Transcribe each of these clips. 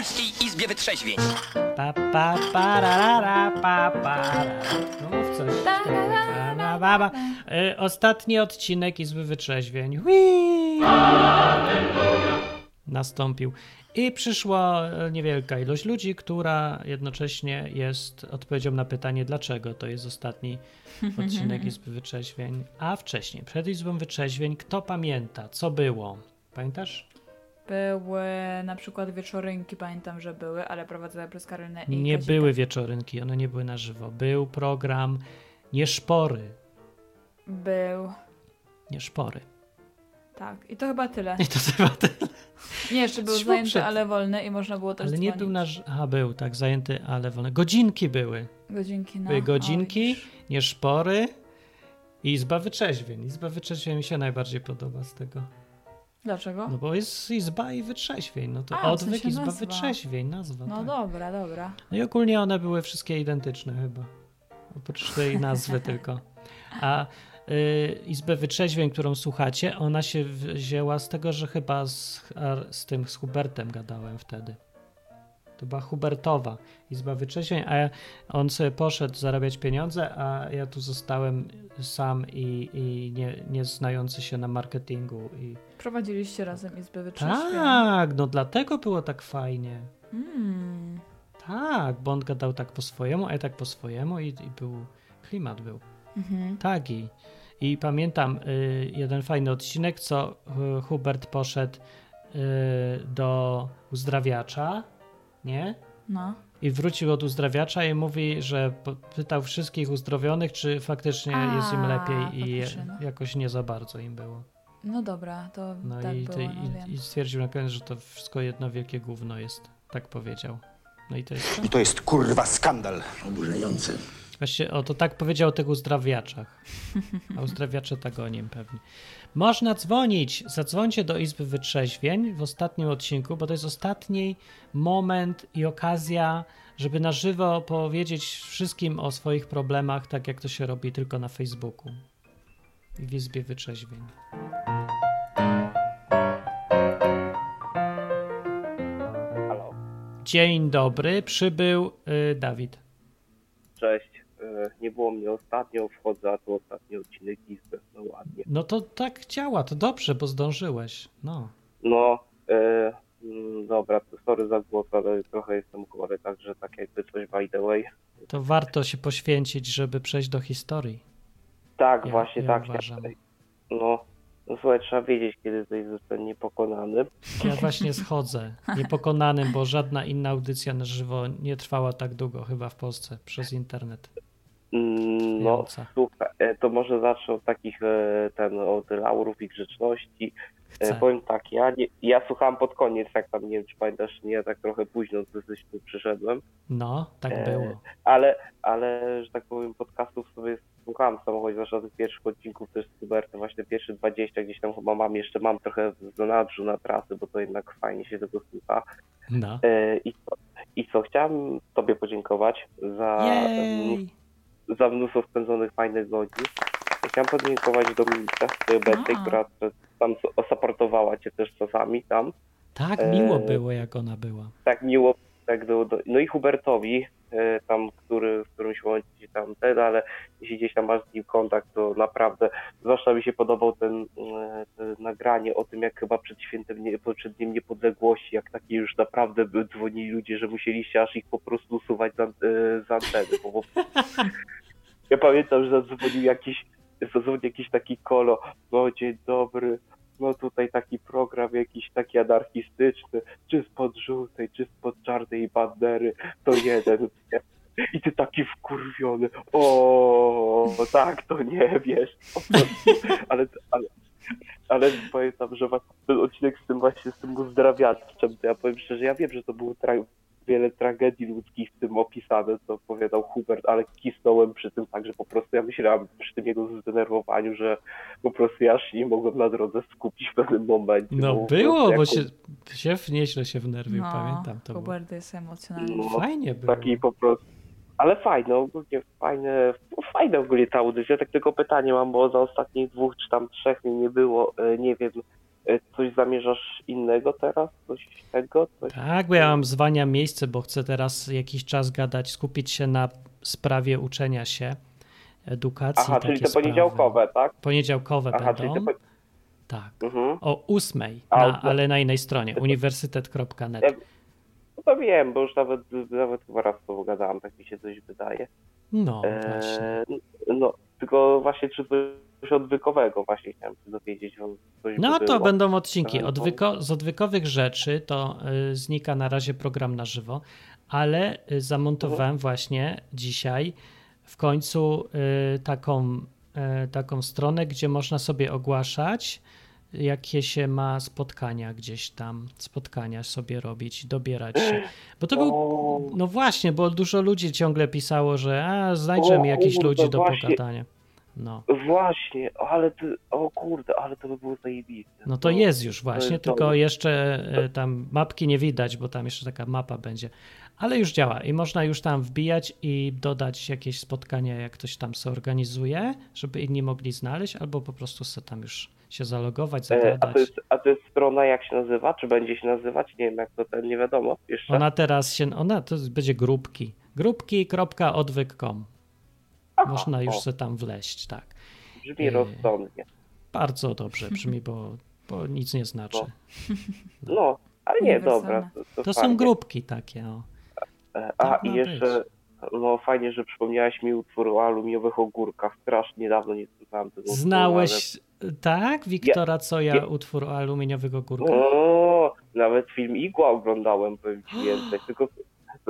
Polskiej Izbie Wytrzeźwień. Pa, pa, pa, ra, ra, ra, pa, pa, ra. No mów coś. Pa. Y, Ostatni odcinek Izby Wytrzeźwień. Hui! Nastąpił. I przyszła e, niewielka ilość ludzi, która jednocześnie jest odpowiedzią na pytanie, dlaczego to jest ostatni odcinek Izby Wytrzeźwień. A wcześniej, przed Izbą Wytrzeźwień, kto pamięta, co było? Pamiętasz? Były na przykład wieczorynki, pamiętam, że były, ale prowadzone przez Karolynę i Nie Kazika. były wieczorynki, one nie były na żywo. Był program Nieszpory. Był, Nieszpory. tak. I to chyba tyle. I to chyba tyle. Nie, jeszcze był zajęty, ale wolny i można było też Ale nie dzwonić. był nasz. Aha, był, tak, zajęty, ale wolne. Godzinki były. Godzinki, no. Były O, godzinki, widzisz. nieszpory i Izba Wytrzeźwień. Izba Wytrzeźwień mi się najbardziej podoba z tego. Dlaczego? No bo jest Izba i Wytrzeźwień. No to A, w odwyk sensie Izba nazwa. Wytrzeźwień, nazwa. No tak. dobra, dobra. No i ogólnie one były wszystkie identyczne chyba. Oprócz tej nazwy tylko. A y, Izbę Wytrzeźwień, którą słuchacie, ona się wzięła z tego, że chyba z, z tym, z Hubertem gadałem wtedy. To była Hubertowa Izba Wytrzeźwień, a ja, on sobie poszedł zarabiać pieniądze, a ja tu zostałem sam i, i nie, nie znający się na marketingu. I... Prowadziliście razem Izby Wytrzeźwień. Tak, no dlatego było tak fajnie. Mm. Tak, bo on gadał tak po swojemu, a ja tak po swojemu i, i był, klimat był. Mhm. Tak i, i pamiętam y, jeden fajny odcinek, co y, Hubert poszedł y, do uzdrawiacza, nie? No. I wrócił od uzdrawiacza i mówi, że pytał wszystkich uzdrowionych, czy faktycznie A, jest im lepiej i faktycznie, no. jakoś nie za bardzo im było. No dobra, to No tak i, było, no wiem. i, i stwierdził na koniec, że to wszystko jedno wielkie gówno jest. Tak powiedział. No i to jest to. I to jest kurwa skandal. Oburzające. Właśnie o to tak powiedział o tych uzdrawiaczach. A uzdrawiacze tak o nim pewnie. Można dzwonić. Zadzwońcie do Izby Wytrzeźwień w ostatnim odcinku, bo to jest ostatni moment i okazja, żeby na żywo powiedzieć wszystkim o swoich problemach, tak jak to się robi tylko na Facebooku. I w Izbie Wytrzeźwień. Halo, Dzień dobry, przybył y, Dawid. cześć. E, Nie było mnie ostatnio, wchodzę, a to ostatni odcinek Izby. No ładnie. No to tak działa, to dobrze, bo zdążyłeś. No. No, e, mm, dobra, sorry za głos, ale trochę jestem chory, także tak jakby coś by the way. To warto się poświęcić, żeby przejść do historii. Tak, Ja- właśnie ja tak. uważam. No, no słuchaj, trzeba wiedzieć, kiedy ktoś zostanie niepokonany. Ja właśnie schodzę niepokonanym, bo żadna inna audycja na żywo nie trwała tak długo chyba w Polsce przez internet. Mm, No, słuchaj, e, to może zacznę od takich, e, ten, od laurów i grzeczności. E, Chcę. Powiem tak, ja, nie, ja słuchałem pod koniec, jak tam, nie wiem, czy pamiętasz, nie, ja tak trochę późno dosyć tu przyszedłem. No, tak E, było. ale, ale, że tak powiem, podcastów sobie słuchałem w samochodzie, zwłaszcza tych pierwszych odcinków też z Hubertem, właśnie pierwsze 20 gdzieś tam chyba mam, jeszcze mam trochę w zanadrzu na trasy, bo to jednak fajnie się tego słucha. No. E, I co, i co chciałem Tobie podziękować za, Jej! Za mnóstwo spędzonych fajnych godzin. Chciałem podziękować Dominice, tej obecnej, A. która tam supportowała Cię też czasami tam. Tak e, miło było, jak ona była. tak miło, tak do, no i Hubertowi, e, tam, który, w którym się łączy tam ten, ale jeśli gdzieś tam masz z nim kontakt, to naprawdę, zwłaszcza mi się podobał ten, e, te nagranie o tym, jak chyba przed świętem, nie, przed Dniem Niepodległości, jak takie już naprawdę dzwonili ludzie, że musieliście aż ich po prostu usuwać z, e, z anteny, bo, bo ja pamiętam, że zadzwonił jakiś, zadzwonił jakiś taki kolo, no dzień dobry, no tutaj taki program jakiś taki anarchistyczny, czy spod żółtej, czy spod czarnej bandery, to jeden. I ty taki wkurwiony, o tak, to nie wiesz, ale, ale, ale pamiętam, że ten odcinek z tym właśnie z tym uzdrawiaczem, to ja powiem szczerze, ja wiem, że to tra- wiele tragedii ludzkich w tym opisane, co opowiadał Hubert, ale kisnąłem przy tym tak, że po prostu ja myślałem przy tym jego zdenerwowaniu, że po prostu ja się nie mogłem na drodze skupić w pewnym momencie. No po było, prostu bo jako- się, się nieźle się wnerwił, no, pamiętam to. Było. Hubert jest emocjonalny. No, Fajnie było. Taki po prostu. Ale fajne, ogólnie fajne, no fajne ogólnie ta audycja. Tak tylko pytanie mam, bo za ostatnich dwóch czy tam trzech mnie nie było. e, Nie wiem, coś zamierzasz innego teraz? Coś tego? Coś... Tak, bo ja mam zwania miejsce, bo chcę teraz jakiś czas gadać, skupić się na sprawie uczenia się, edukacji. Aha, czyli te poniedziałkowe, tak? Poniedziałkowe Aha, będą. Czyli te po... Tak. Mhm. O ósmej, na, ale na innej stronie, uniwersytet.net. No to wiem, bo już nawet, nawet chyba raz to gadałem, tak mi się coś wydaje. No, e, No, tylko właśnie czy coś odwykowego właśnie chciałem się dowiedzieć. No to było. będą odcinki. Odwyko, z odwykowych rzeczy to y, znika na razie program na żywo, ale y, zamontowałem mhm. właśnie dzisiaj w końcu y, taką, y, taką stronę, gdzie można sobie ogłaszać jakie się ma spotkania gdzieś tam, spotkania sobie robić, dobierać się. Bo to był, no właśnie, bo dużo ludzi ciągle pisało, że a, znajdźmy mi jakichś ludzi do właśnie, pogadania. No. Właśnie, ale ty, o kurde, ale to by było zajebiste. No to jest już właśnie, to tylko to... jeszcze e, tam mapki nie widać, bo tam jeszcze taka mapa będzie. Ale już działa i można już tam wbijać i dodać jakieś spotkania, jak ktoś tam se organizuje, żeby inni mogli znaleźć, albo po prostu se tam już się zalogować, zagadać. A to, jest, a to jest strona jak się nazywa? Czy będzie się nazywać? Nie wiem jak to ten, nie wiadomo jeszcze. Ona teraz się, ona to będzie grupki. Grupki.odwyk.com Można już o. se tam wleść, tak. Brzmi e... rozsądnie. Bardzo dobrze brzmi, bo, bo nic nie znaczy. No, no ale nie, dobra. To, to, to są grupki takie. O. E, a tak i jeszcze, być. no fajnie, że przypomniałeś mi utwór o aluminiowych ogórkach. Strasznie dawno nie słyszałem tego Znałeś, ale... tak? Wiktora, co ja, utwór o aluminiowych ogórkach? O, nawet film Igła oglądałem, powiem ci więcej. Tylko,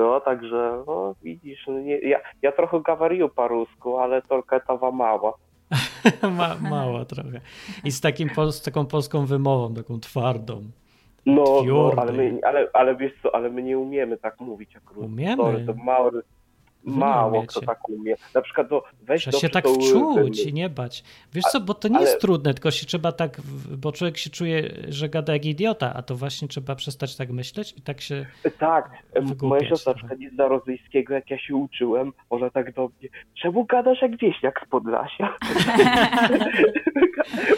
no, także, no, widzisz, no nie, ja, ja trochę gawariu po rusku, ale tylko tawa mała. Ma, mała trochę. I z, takim, z taką polską wymową, taką twardą. No, no ale, my, ale, ale wiesz co, ale my nie umiemy tak mówić akurat. Umiemy. Sorry, to mało, mało kto tak umie. Na przykład to weź Trzeba się tak wczuć i nie bać. Wiesz co, bo to nie ale... jest trudne, tylko się trzeba tak, bo człowiek się czuje, że gada jak idiota, a to właśnie trzeba przestać tak myśleć i tak się Tak, moja siostra na przykład nie zna rosyjskiego, jak ja się uczyłem, ona tak do mnie, czemu gadasz jak wieśniak z Podlasia?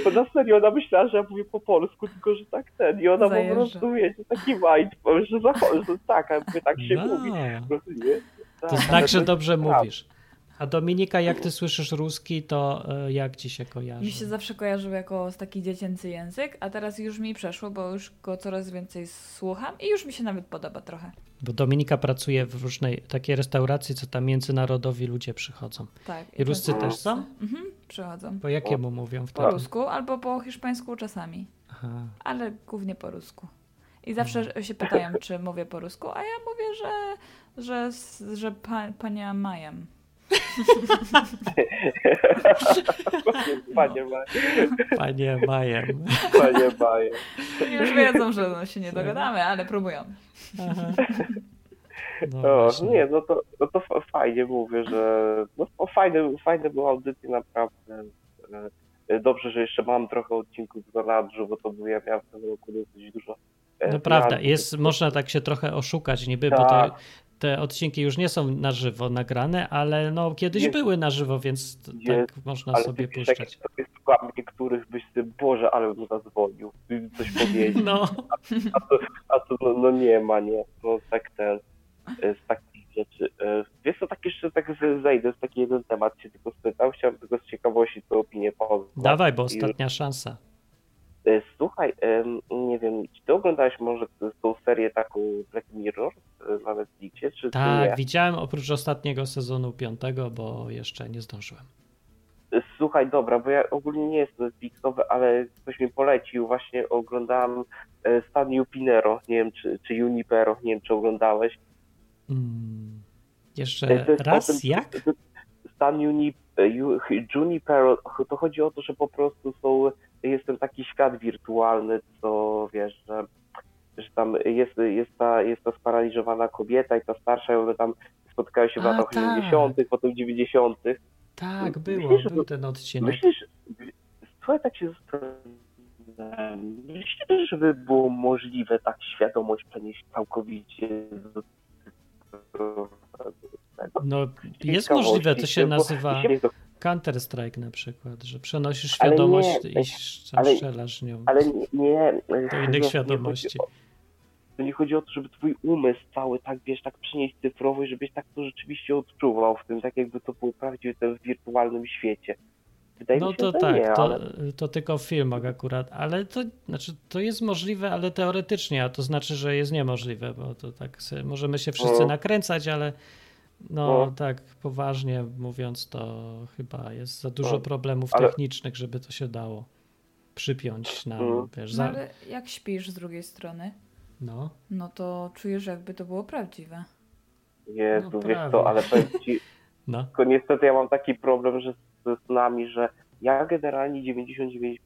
bo na serio ona myślała, że ja mówię po polsku, tylko że tak ten i ona Zajeżdża. po prostu, wiecie, taki mind, że, zachodzi, że tak, a mówię, tak się no. mówi. Nie? To znaczy, że dobrze mówisz. A Dominika, jak ty słyszysz ruski, to e, jak ci się kojarzy? Mi się zawsze kojarzył jako taki dziecięcy język, a teraz już mi przeszło, bo już go coraz więcej słucham i już mi się nawet podoba trochę. Bo Dominika pracuje w różnej takiej restauracji, co tam międzynarodowi ludzie przychodzą. Tak. I Ruscy też są? Mhm, przychodzą. Po jakiemu mówią wtedy? Po rusku albo po hiszpańsku czasami. Aha. Ale głównie po rusku. I zawsze się pytają, czy mówię po rusku, a ja mówię, że że, że pa, pania Majem. Panie Majem. Panie Majem. Panie Majem. Już wiedzą, że no się nie dogadamy, ale próbują. No, no nie, no to, no to fajnie mówię, że no, fajne, fajne były audycje naprawdę. E, dobrze, że jeszcze mam trochę odcinków w zanadrzu, bo to było, ja miałem w tym roku dosyć dużo. E, no prawda, jest, można tak się trochę oszukać niby, tak. bo to tak te odcinki już nie są na żywo nagrane, ale no kiedyś jest, były na żywo, więc jest, tak można sobie puszczać. Ale słucham niektórych byś ty, Boże, ale mu zadzwonił, coś powiedział. No. A, a to, a to no, no, nie ma, nie. No tak ten, e, z takich rzeczy. E, wiesz co, tak jeszcze tak zejdę z taki jeden temat, się tylko spytał, chciałem tylko z ciekawości twoją opinię poznać. Dawaj, bo ostatnia szansa. E, słuchaj, nie wiem, czy ty oglądałeś może tą serię taką Black Mirror e, na Netflixie, czy Tak, nie? widziałem oprócz ostatniego sezonu piątego, bo jeszcze nie zdążyłem. E, słuchaj, dobra, bo ja ogólnie nie jestem Netflixowy, ale ktoś mi polecił, właśnie oglądałem Stan Jupinero, nie wiem, czy, czy Junipero, nie wiem, czy oglądałeś. Hmm. Jeszcze raz, tym, jak? Stan Junipero, to chodzi o to, że po prostu są jest ten taki świat wirtualny, co wiesz, że, że tam jest, jest, ta, jest ta sparaliżowana kobieta i ta starsza, i one tam spotkają się w latach tak. 80., potem 90. Tak, było, myślisz, był ten odcinek. Myślisz, słuchaj, tak się zastanawiam, myślisz, żeby było możliwe tak świadomość przenieść całkowicie do no, jest możliwe, to się nazywa Counter-Strike na przykład, że przenosisz świadomość nie, i strzelasz nią ale nie, nie do innych świadomości. To nie chodzi o to, żeby twój umysł cały tak, wiesz, tak przynieść cyfrowo żebyś tak to rzeczywiście odczuwał w tym, tak jakby to było prawdziwe w wirtualnym świecie. Wydaje no mi się, to tak, nie, to, ale... to tylko w filmach akurat, ale to znaczy to jest możliwe, ale teoretycznie, a to znaczy, że jest niemożliwe, bo to tak sobie, możemy się wszyscy no. nakręcać, ale no, no, tak poważnie mówiąc, to chyba jest za dużo no, problemów ale... technicznych, żeby to się dało przypiąć na, mm. wiesz, za... no, ale jak śpisz z drugiej strony, no, no to czujesz jakby to było prawdziwe. Jezu, no, wiesz co, ale powiem ci, no. tylko niestety ja mam taki problem, że ze snami, że ja generalnie 99%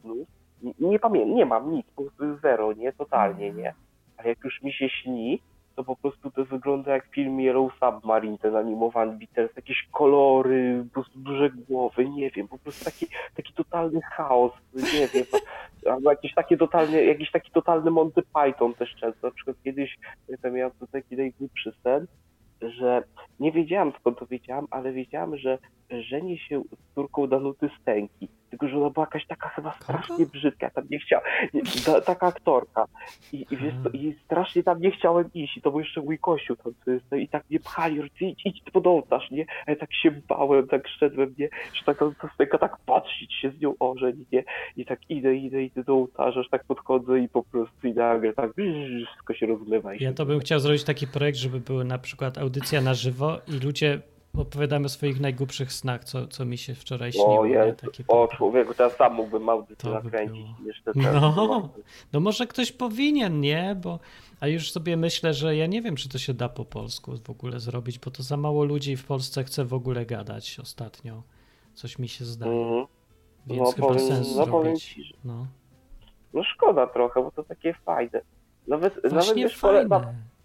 snów nie, nie pamiętam, nie mam nic, po prostu zero, nie, totalnie nie. Ale jak już mi się śni, to po prostu to wygląda jak film Yellow Submarine, ten animowany Beatles, jakieś kolory, po prostu duże głowy, nie wiem, po prostu taki, taki totalny chaos, nie wiem, albo jakiś taki totalny, jakiś taki totalny Monty Python też często, na przykład kiedyś ja miałem taki najgłupszy sen, że nie wiedziałam skąd to wiedziałam, ale wiedziałam, że żeni się z córką Danuty Stęki. Tylko, że ona była jakaś taka chyba strasznie brzydka, tam nie ta, taka aktorka. I, i, wiesz co, I strasznie tam nie chciałem iść i to był jeszcze mój kościół tam, co jest, no i tak mnie pchali, idź, idź pod ołtarz, nie? A ja tak się bałem, tak szedłem, nie? Że tak Stęka tak patrzeć się z nią ożeń, nie? I tak idę, idę, idę do ołtarza, że tak podchodzę i po prostu i nagle tak wszystko się rozlewa. Ja to bym chciał zrobić taki projekt, żeby były na przykład audycja na żywo i ludzie opowiadamy o swoich najgłupszych snach, co, co mi się wczoraj śniło. O, jest, Takie o człowieku, teraz sam mógłbym audycję nakręcić. Jeszcze no, no może ktoś powinien, nie? Bo, a już sobie myślę, że ja nie wiem, czy to się da po polsku w ogóle zrobić, bo to za mało ludzi w Polsce chce w ogóle gadać ostatnio. Coś mi się zdaje. Mm. Więc no, chyba powiem, sens no, zrobić. Ci, no. no szkoda trochę, bo to takie fajne. Nawet, Właśnie nawet fajne. Pole, bo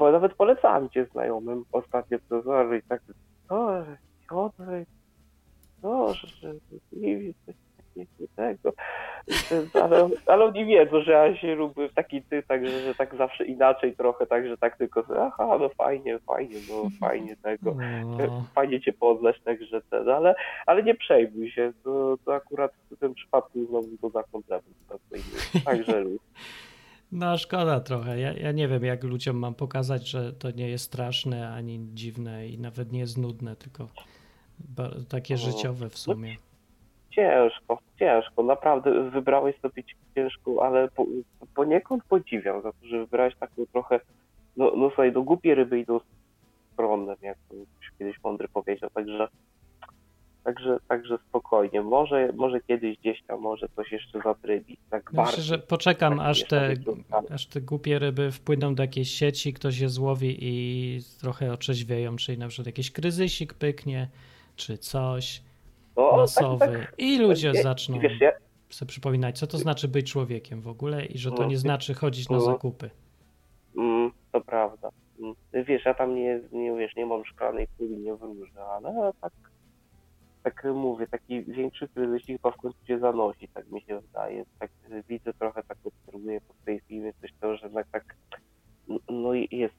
nawet polecałem cię znajomym ostatnio profesor i tak, o, Piotrek, że nie wiem, coś takiego, ale, ale oni wiedzą, że ja się lubię w taki ty, także, że tak zawsze inaczej trochę, także tak tylko, aha, no fajnie, fajnie, no fajnie tego, no. fajnie cię poznać, także ten, ale, ale nie przejmuj się, to, to akurat w tym przypadku znowu to za kompletem, także no szkoda trochę. Ja, ja nie wiem, jak ludziom mam pokazać, że to nie jest straszne ani dziwne i nawet nie jest nudne, tylko takie życiowe w sumie. Ciężko, ciężko. Naprawdę wybrałeś sobie ciężką, ale po, poniekąd podziwiam za to, że wybrałeś taką trochę, no, no słuchaj, do głupie ryby idą prądem, jak to kiedyś mądry powiedział, także Także, także spokojnie. Może, może kiedyś gdzieś tam może coś jeszcze zatrybi. Tak Myślę, że poczekam, tak aż, te, aż te głupie ryby wpłyną do jakiejś sieci, ktoś je złowi i trochę otrzeźwieją, czyli na przykład jakiś kryzysik pyknie, czy coś o, masowy. Tak, tak. I ludzie tak, zaczną wiesz, ja... sobie przypominać, co to znaczy być człowiekiem w ogóle i że to no, nie znaczy chodzić na zakupy. Mm, to prawda. Mm, wiesz, ja tam nie, nie, wiesz, nie mam szklanej kuli, nie wróżę, ale tak tak mówię, taki większy kryzys chyba w końcu się zanosi, tak mi się wydaje. Tak widzę trochę, tak obserwuję po tej filmie coś to, że jednak tak no i jest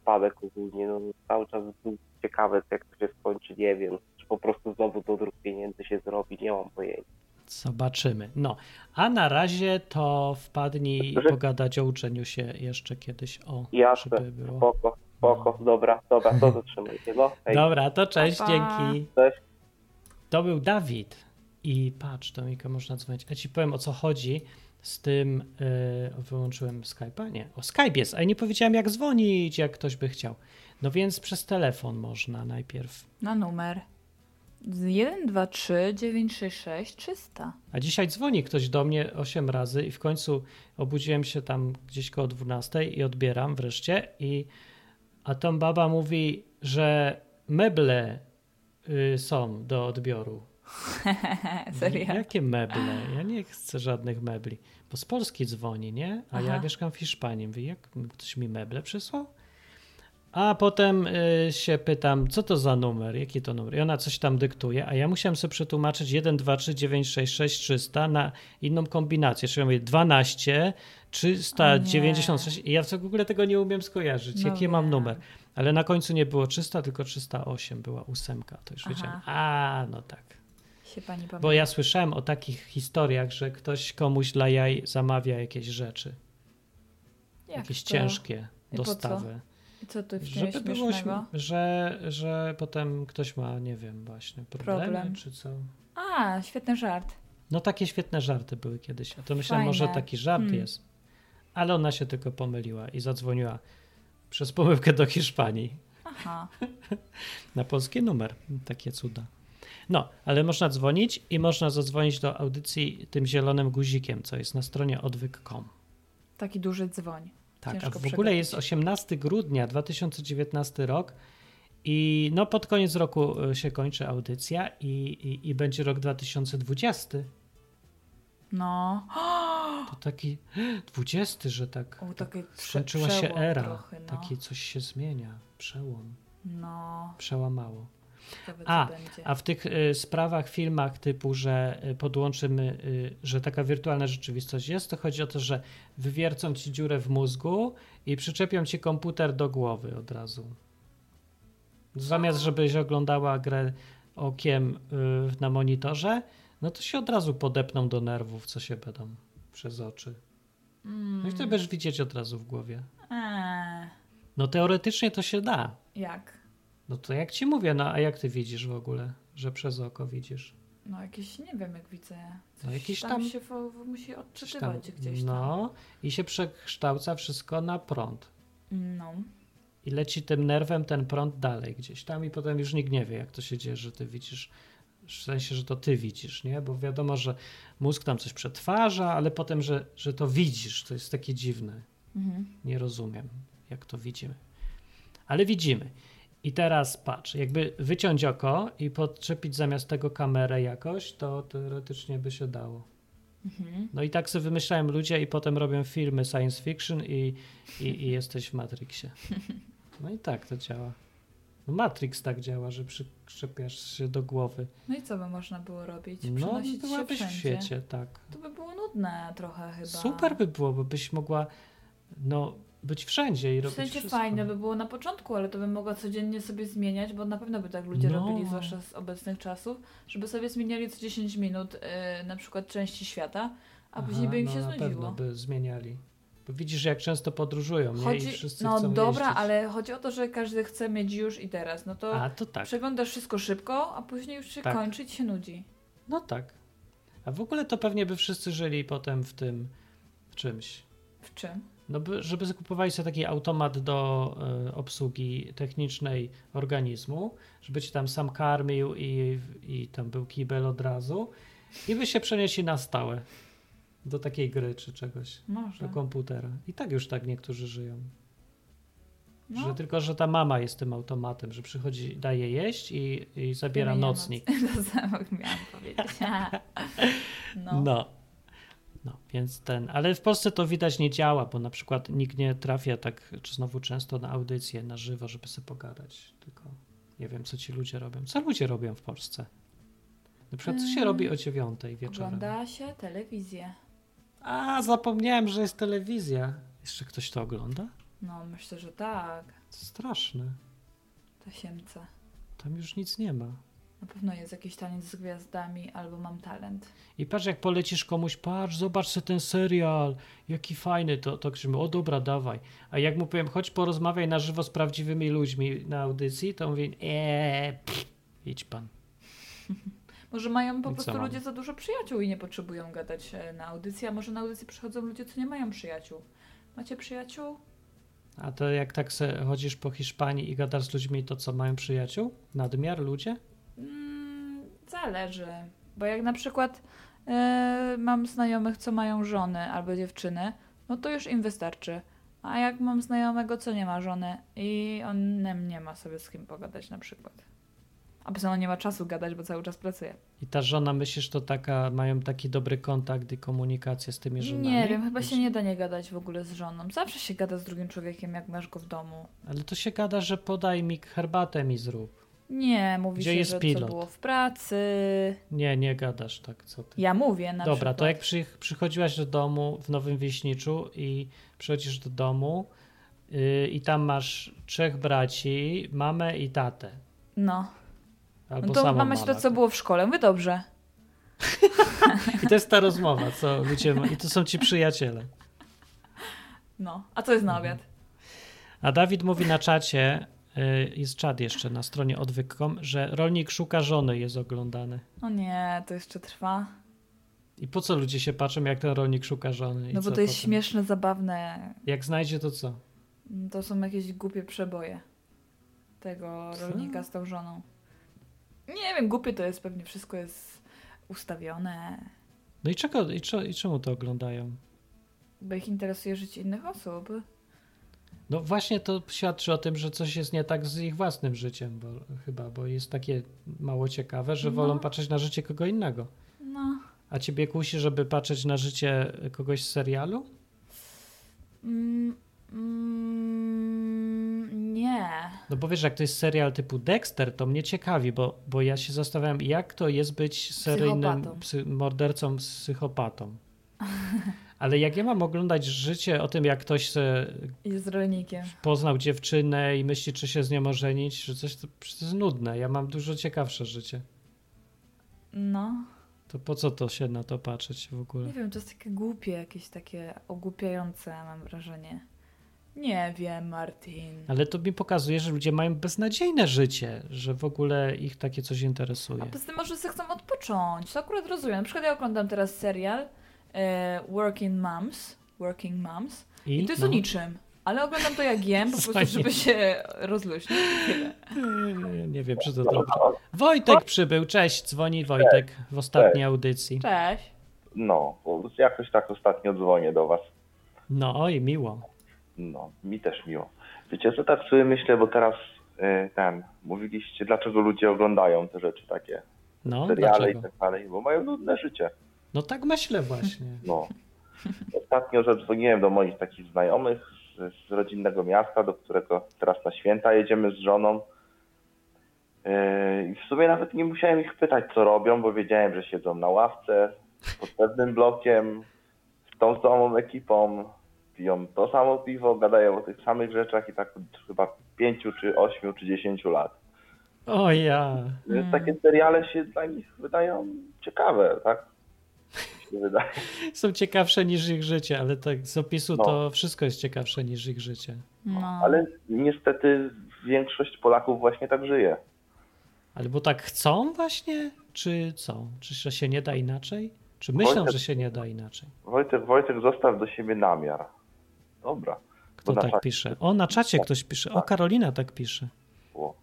spadek ogólnie, no cały czas był ciekawe, jak to się skończy, nie wiem, czy po prostu znowu do dróg pieniędzy się zrobi, nie mam pojęcia. Zobaczymy. No, a na razie to wpadnij że... pogadać o uczeniu się jeszcze kiedyś o. Jasne, żeby było. spoko, spoko, no. dobra, dobra, to zatrzymaj się, no. Hej. Dobra, to cześć, pa, pa. dzięki. Cześć. To był Dawid. I patrz, to Mika można dzwonić. Ja ci powiem o co chodzi z tym. Yy, wyłączyłem Skype'a? Nie. O Skype jest, a nie powiedziałem jak dzwonić, jak ktoś by chciał. No więc przez telefon można najpierw. Na numer 123 966 300. A dzisiaj dzwoni ktoś do mnie 8 razy i w końcu obudziłem się tam gdzieś koło 12 i odbieram wreszcie i a tam baba mówi, że meble y, są do odbioru. Serio? Jakie meble? Ja nie chcę żadnych mebli. Bo z Polski dzwoni, nie? A Aha. ja mieszkam w Hiszpanii. Wie, jak ktoś mi meble przysłał? A potem y, się pytam, co to za numer, jaki to numer? I ona coś tam dyktuje, a ja musiałem sobie przetłumaczyć 1, 2, 3, 9, 6, 6, 300 na inną kombinację. Czyli mówię 12, 396. I ja w ogóle tego nie umiem skojarzyć, No jaki mam numer. Ale na końcu nie było 300, tylko 308 była ósemka. To już Aha. wiedziałem. A, no tak. Się pani pamięta. Bo ja słyszałem o takich historiach, że ktoś komuś dla jaj zamawia jakieś rzeczy, Jak jakieś to? ciężkie I dostawy. I co tu w Żeby było, że, że potem ktoś ma, nie wiem, właśnie problemy Problem. czy co. A, świetny żart. No takie świetne żarty były kiedyś. A to myślałem, Fajne. może taki żart Hmm. jest. Ale ona się tylko pomyliła i zadzwoniła przez pomyłkę do Hiszpanii Aha. na polski numer. Takie cuda. No, ale można dzwonić i można zadzwonić do audycji tym zielonym guzikiem, co jest na stronie odwyk.com. Taki duży dzwoń. Tak, a Ciężko w ogóle jest 18 grudnia 2019 rok i no pod koniec roku y, się kończy audycja i, i, i będzie rok 2020. No. To taki 20, że tak taki prze- skończyła się era. Trochę, no. Taki coś się zmienia, przełom, no. przełamało. A. A w tych y, sprawach, filmach typu, że y, podłączymy, y, że taka wirtualna rzeczywistość jest, to chodzi o to, że wywiercą ci dziurę w mózgu i przyczepią ci komputer do głowy od razu. Zamiast, żebyś oglądała grę okiem y, na monitorze, no to się od razu podepną do nerwów, co się będą przez oczy. No i Mm. to będziesz widzieć od razu w głowie. Eee, No teoretycznie to się da. jak? No to jak ci mówię, no a jak ty widzisz w ogóle, że przez oko widzisz? No jakieś, nie wiem jak widzę. Coś No jakiś tam, tam- się fo- musi Coś tam- odczytywać gdzieś tam. No i się przekształca wszystko na prąd. No. I leci tym nerwem ten prąd dalej gdzieś tam i potem już nikt nie wie, jak to się dzieje, że ty widzisz. W sensie, że to ty widzisz, nie? Bo wiadomo, że mózg tam coś przetwarza, ale potem, że, że to widzisz, to jest takie dziwne. Mhm. Nie rozumiem, jak to widzimy. Ale widzimy. I teraz patrz, jakby wyciąć oko i podczepić zamiast tego kamerę jakoś, to teoretycznie by się dało. Mhm. No i tak sobie wymyślają ludzie i potem robią filmy science fiction i, i, i jesteś w Matrixie. No i tak to działa. No Matrix tak działa, że przyczepiasz się do głowy. No i co by można było robić? No Przenosić się byłabyś w wszędzie. świecie, tak. To by było nudne trochę chyba. Super by było, bo byś mogła no, być wszędzie i W robić sensie wszystko. fajne by było na początku, ale to bym mogła codziennie sobie zmieniać, bo na pewno by tak ludzie No. robili, zwłaszcza z obecnych czasów, żeby sobie zmieniali co 10 minut y, na przykład części świata, a Aha, później by im no się na pewno znudziło. by zmieniali. Bo widzisz, jak często podróżują, nie? I Chodzi, wszyscy no chcą dobra, jeździć. ale chodzi o to, że każdy chce mieć już i teraz. No to A, to tak. przeglądasz wszystko szybko, a później już się Tak. kończy się nudzi. No tak. A w ogóle to pewnie by wszyscy żyli potem w tym, w czymś. W czym? No, by, żeby zakupowali sobie taki automat do e, obsługi technicznej organizmu, żeby ci tam sam karmił i, i tam był kibel od razu i by się przenieśli na stałe do takiej gry czy czegoś, Może. do komputera. I tak już tak niektórzy żyją. No, Że tylko, że ta mama jest tym automatem, że przychodzi, daje jeść i, i zabiera Zmienia nocnik. noc. To samo miałam powiedzieć. no. No. No, więc ten, ale w Polsce to widać nie działa, bo na przykład nikt nie trafia tak czy znowu często na audycję na żywo, żeby sobie pogadać. Tylko nie wiem, co ci ludzie robią. Co ludzie robią w Polsce? Na przykład, co się robi o dziewiątej wieczorem? Ogląda się telewizję. A, zapomniałem, że jest telewizja. Jeszcze ktoś to ogląda? No, myślę, że tak. Straszne. To siemce. Tam już nic nie ma. Na pewno jest jakiś taniec z gwiazdami albo mam talent. I patrz, jak polecisz komuś, patrz, zobacz sobie ten serial, jaki fajny, to, to krzyczymy, o dobra, dawaj. A jak mu powiem, chodź porozmawiaj na żywo z prawdziwymi ludźmi na audycji, to mówi, eee, pff, idź pan. Może mają po I prostu ludzie za dużo przyjaciół i nie potrzebują gadać e, na audycji, a może na audycji przychodzą ludzie, co nie mają przyjaciół. Macie przyjaciół? A to jak tak se chodzisz po Hiszpanii i gadasz z ludźmi, to co, mają przyjaciół? Nadmiar ludzie? Mm, zależy. Bo jak na przykład e, mam znajomych, co mają żony albo dziewczyny, no to już im wystarczy. A jak mam znajomego, co nie ma żony i on nie ma sobie z kim pogadać na przykład. A poza tym nie ma czasu gadać, bo cały czas pracuje. I ta żona, myślisz, to taka, mają taki dobry kontakt i komunikację z tymi żonami? Nie wiem, chyba się nie da nie gadać w ogóle z żoną. Zawsze się gada z drugim człowiekiem, jak masz go w domu. Ale to się gada, że podaj mi herbatę mi zrób. Nie, mówi Gdzie się, jest że pilot? co było w pracy. Nie, nie gadasz tak, co ty. Ja mówię na Dobra, przykład. to jak przy, przychodziłaś do domu w Nowym Wieśniczu i przychodzisz do domu yy, i tam masz trzech braci, mamę i tatę. No. Albo No to mamy to, co było w szkole. Mówię dobrze. I to jest ta rozmowa, co ludzie ma. I to są ci przyjaciele. No. A co jest na obiad? A Dawid mówi na czacie, yy, jest czat jeszcze na stronie odwyk.com, że rolnik szuka żony jest oglądany. O nie, to jeszcze trwa. I po co ludzie się patrzą, jak ten rolnik szuka żony? No bo to jest potem? śmieszne, zabawne. Jak znajdzie, to co? To są jakieś głupie przeboje. Tego Co? rolnika z tą żoną. Nie wiem, głupie to jest, pewnie wszystko jest ustawione. No i czego, i, cze- i czemu to oglądają? Bo ich interesuje życie innych osób. No właśnie to świadczy o tym, że coś jest nie tak z ich własnym życiem, bo chyba, bo jest takie mało ciekawe, że No. wolą patrzeć na życie kogo innego. No. A ciebie kusi, żeby patrzeć na życie kogoś z serialu? Mm, mm, nie. No bo wiesz, jak to jest serial typu Dexter, to mnie ciekawi, bo, bo ja się zastanawiam, jak to jest być seryjnym psy, mordercą, psychopatą. Ale jak ja mam oglądać życie o tym, jak ktoś se Jest rolnikiem. poznał dziewczynę i myśli, czy się z nią ożenić, czy coś, to to jest nudne. Ja mam dużo ciekawsze życie. No. To po co to się na to patrzeć w ogóle? Nie wiem, to jest takie głupie, jakieś takie ogłupiające, mam wrażenie. Nie wiem, Martin. Ale to mi pokazuje, że ludzie mają beznadziejne życie, że w ogóle ich takie coś interesuje. A poza tym może sobie chcą odpocząć. To akurat rozumiem. Na przykład ja oglądam teraz serial e, Working Moms. Working Moms. I to jest no, o niczym. Ale oglądam to jak jem, po prostu, żeby się rozluźnić. I nie, nie wiem, czy to dobre. Wojtek przybył, cześć, dzwoni Wojtek w ostatniej audycji. Cześć. No, jakoś tak ostatnio dzwonię do was. No oj, miło. No, mi też miło. Wiecie, co tak sobie myślę, bo teraz y, ten, mówiliście, dlaczego ludzie oglądają te rzeczy takie, No, seriale dlaczego? i tak dalej, bo mają nudne życie. No tak myślę właśnie. No. Ostatnio zadzwoniłem do moich takich znajomych z, z rodzinnego miasta, do którego teraz na święta jedziemy z żoną. Yy, I w sumie nawet nie musiałem ich pytać, co robią, bo wiedziałem, że siedzą na ławce pod pewnym blokiem, z tą samą ekipą, piją to samo piwo, gadają o tych samych rzeczach i tak chyba pięciu, czy ośmiu, czy dziesięciu lat. O ja. Więc takie seriale się dla nich wydają ciekawe, tak? Są ciekawsze niż ich życie, ale tak z opisu No. to wszystko jest ciekawsze niż ich życie. No. Ale niestety większość Polaków właśnie tak żyje. Ale bo tak chcą właśnie? Czy co? Czy że się nie da inaczej? Czy myślą, Wojtek- że się nie da inaczej? Wojtek, Wojtek, zostaw do siebie namiar. Dobra. Kto tak czacie- pisze? O, na czacie ktoś pisze. O, Karolina tak pisze. O.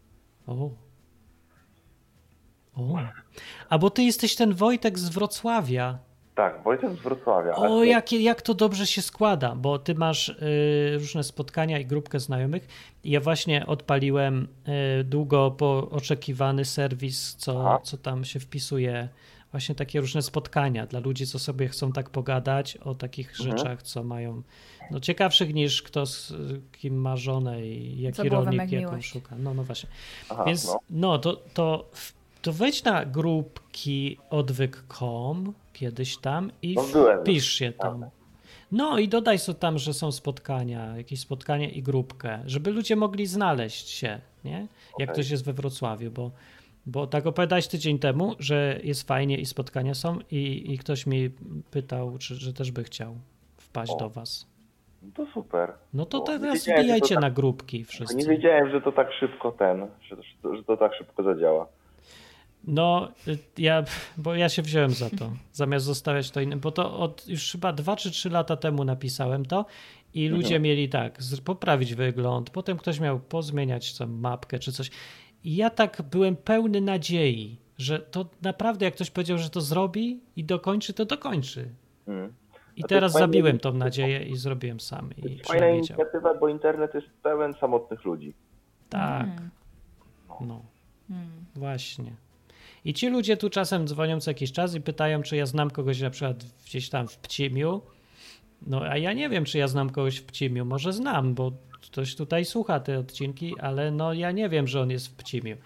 O. O. A bo ty jesteś ten Wojtek z Wrocławia. Tak, Wojtek z Wrocławia. O, to- jakie, jak to dobrze się składa, bo ty masz y, różne spotkania i grupkę znajomych. Ja właśnie odpaliłem y, długo po oczekiwany serwis, co, Aha. co tam się wpisuje. Właśnie takie różne spotkania dla ludzi, co sobie chcą tak pogadać o takich Mhm. rzeczach, co mają no, ciekawszych niż kto z kim ma żonę i jaki Co rolnik jak jaką szuka. No, no właśnie. Aha, Więc no. no, to, to, to wejdź na grupki odwyk.com kiedyś tam i No, wpisz się tam. No i dodaj sobie tam, że są spotkania, jakieś spotkanie i grupkę, żeby ludzie mogli znaleźć się, nie? Jak Okej. ktoś jest we Wrocławiu, bo, bo tak opowiadałeś tydzień temu, że jest fajnie i spotkania są i, i ktoś mi pytał, czy, że też by chciał wpaść O. do was. No to super. No to nie teraz wbijajcie tak- na grupki Nie wszyscy. wiedziałem, że to tak szybko ten, że, to- że to tak szybko zadziała. No, y, ja, bo ja się wziąłem za to, zamiast zostawiać to innym, bo to od już chyba dwa czy trzy lata temu napisałem to i Mhm. ludzie mieli tak, poprawić wygląd, potem ktoś miał pozmieniać tam mapkę czy coś. I ja tak byłem pełny nadziei, że to naprawdę jak ktoś powiedział, że to zrobi i dokończy, to dokończy. Mm. I teraz fajne- zabiłem tą nadzieję i zrobiłem sam To i jest fajna inicjatywa, bo internet jest pełen samotnych ludzi. Tak, Mm. no. Hmm. Właśnie. I ci ludzie tu czasem dzwonią co jakiś czas i pytają, czy ja znam kogoś na przykład gdzieś tam w Pcimiu. No a ja nie wiem, czy ja znam kogoś w Pcimiu. Może znam, bo ktoś tutaj słucha te odcinki, ale no ja nie wiem, że on jest w Pcimiu.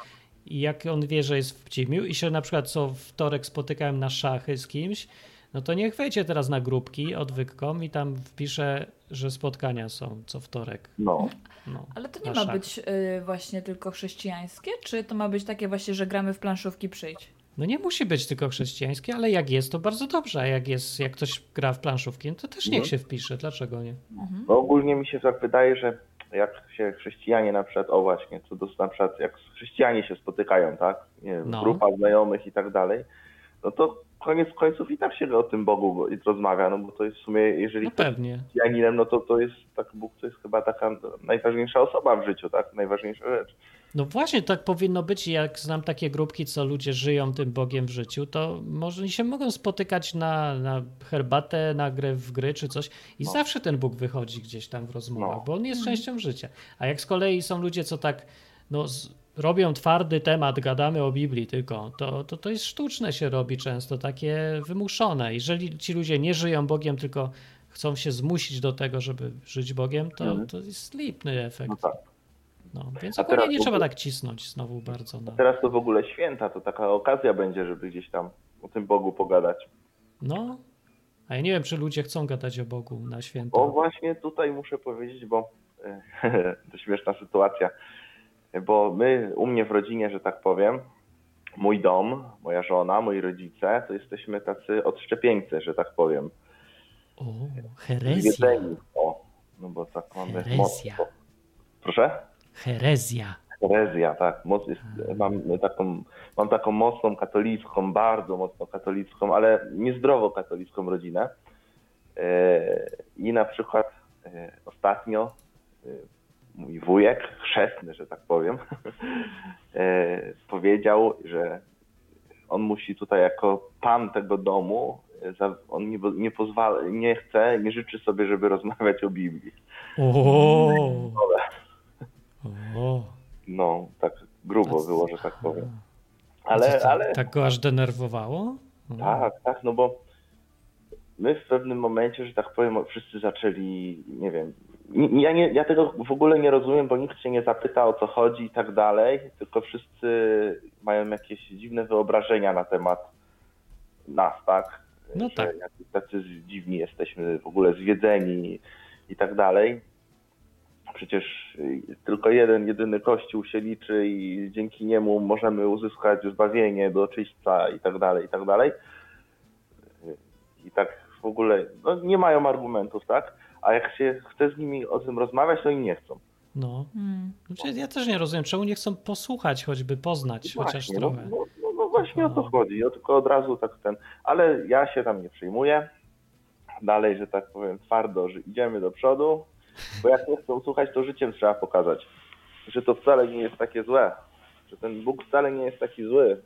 I jak on wie, że jest w Pcimiu i się na przykład co wtorek spotykałem na szachy z kimś, no to niech wejdzie teraz na grupki odwyk.com i tam wpisze, że spotkania są co wtorek. No. no Ale to nie ma szach. być y, właśnie tylko chrześcijańskie, czy to ma być takie właśnie, że gramy w planszówki przyjdź? No nie musi być tylko chrześcijańskie, ale jak jest, to bardzo dobrze. A jak jest, jak ktoś gra w planszówki, no to też niech no. się wpisze. Dlaczego nie? Mhm. No ogólnie mi się tak wydaje, że jak się chrześcijanie na przykład, o właśnie, co do na przykład jak chrześcijanie się spotykają, tak? Nie no. grupa znajomych i tak dalej, no to koniec końców i tak się o tym Bogu rozmawia, no bo to jest w sumie, jeżeli no pewnie. Janinem, no to to jest tak, Bóg to jest chyba taka najważniejsza osoba w życiu, tak? Najważniejsza rzecz. No właśnie, tak powinno być. Jak znam takie grupki, co ludzie żyją tym Bogiem w życiu, to może się mogą spotykać na, na herbatę, na grę w gry czy coś i no. zawsze ten Bóg wychodzi gdzieś tam w rozmowach, no. bo on jest mhm. częścią życia. A jak z kolei są ludzie, co tak no, robią twardy temat, gadamy o Biblii tylko, to, to to jest sztuczne się robi często, takie wymuszone. Jeżeli ci ludzie nie żyją Bogiem, tylko chcą się zmusić do tego, żeby żyć Bogiem, to, mhm. to jest lipny efekt. No tak. No, więc ogólnie nie trzeba tak cisnąć znowu bardzo. No. teraz to w ogóle święta, to taka okazja będzie, żeby gdzieś tam o tym Bogu pogadać. No, a ja nie wiem, czy ludzie chcą gadać o Bogu na święta. O właśnie tutaj muszę powiedzieć, bo to śmieszna sytuacja, bo my u mnie w rodzinie, że tak powiem, mój dom, moja żona, moi rodzice, to jesteśmy tacy odszczepieńcy, że tak powiem. O, herezja. O, no bo tak mamy. Mocno. Proszę? Herezja. Herezja, tak. Moc jest, mam, taką, mam taką mocną katolicką, bardzo mocno katolicką, ale niezdrowo katolicką rodzinę. E, I na przykład e, ostatnio e, mój wujek, chrzestny, że tak powiem, powiedział, że on musi tutaj jako pan tego domu, on nie, nie pozwala, nie chce, nie życzy sobie, żeby rozmawiać o Biblii. O. No, tak grubo było, że tak powiem. Ale, tak, ale... Tak go aż denerwowało? Tak, tak, no bo my w pewnym momencie, że tak powiem, wszyscy zaczęli, nie wiem, ja, nie, ja tego w ogóle nie rozumiem, bo nikt się nie zapyta o co chodzi i tak dalej, tylko wszyscy mają jakieś dziwne wyobrażenia na temat nas, tak? No że tak. Tacy dziwni jesteśmy, w ogóle zwiedzeni i tak dalej. Przecież tylko jeden, jedyny Kościół się liczy i dzięki niemu możemy uzyskać zbawienie do czyśćca i tak dalej, i tak dalej. I tak w ogóle no, nie mają argumentów, tak? A jak się chce z nimi o tym rozmawiać, to im nie chcą. No. Hmm. Znaczy, ja też nie rozumiem, czemu nie chcą posłuchać, choćby poznać właśnie, chociaż no, trochę. No, no, no właśnie no. o to no. chodzi. Ja tylko od razu tak ten. Ale ja się tam nie przyjmuję. Dalej, że tak powiem, twardo, że idziemy do przodu bo jak nie chcą słuchać, to życiem trzeba pokazać, że to wcale nie jest takie złe. Że ten Bóg wcale nie jest taki zły.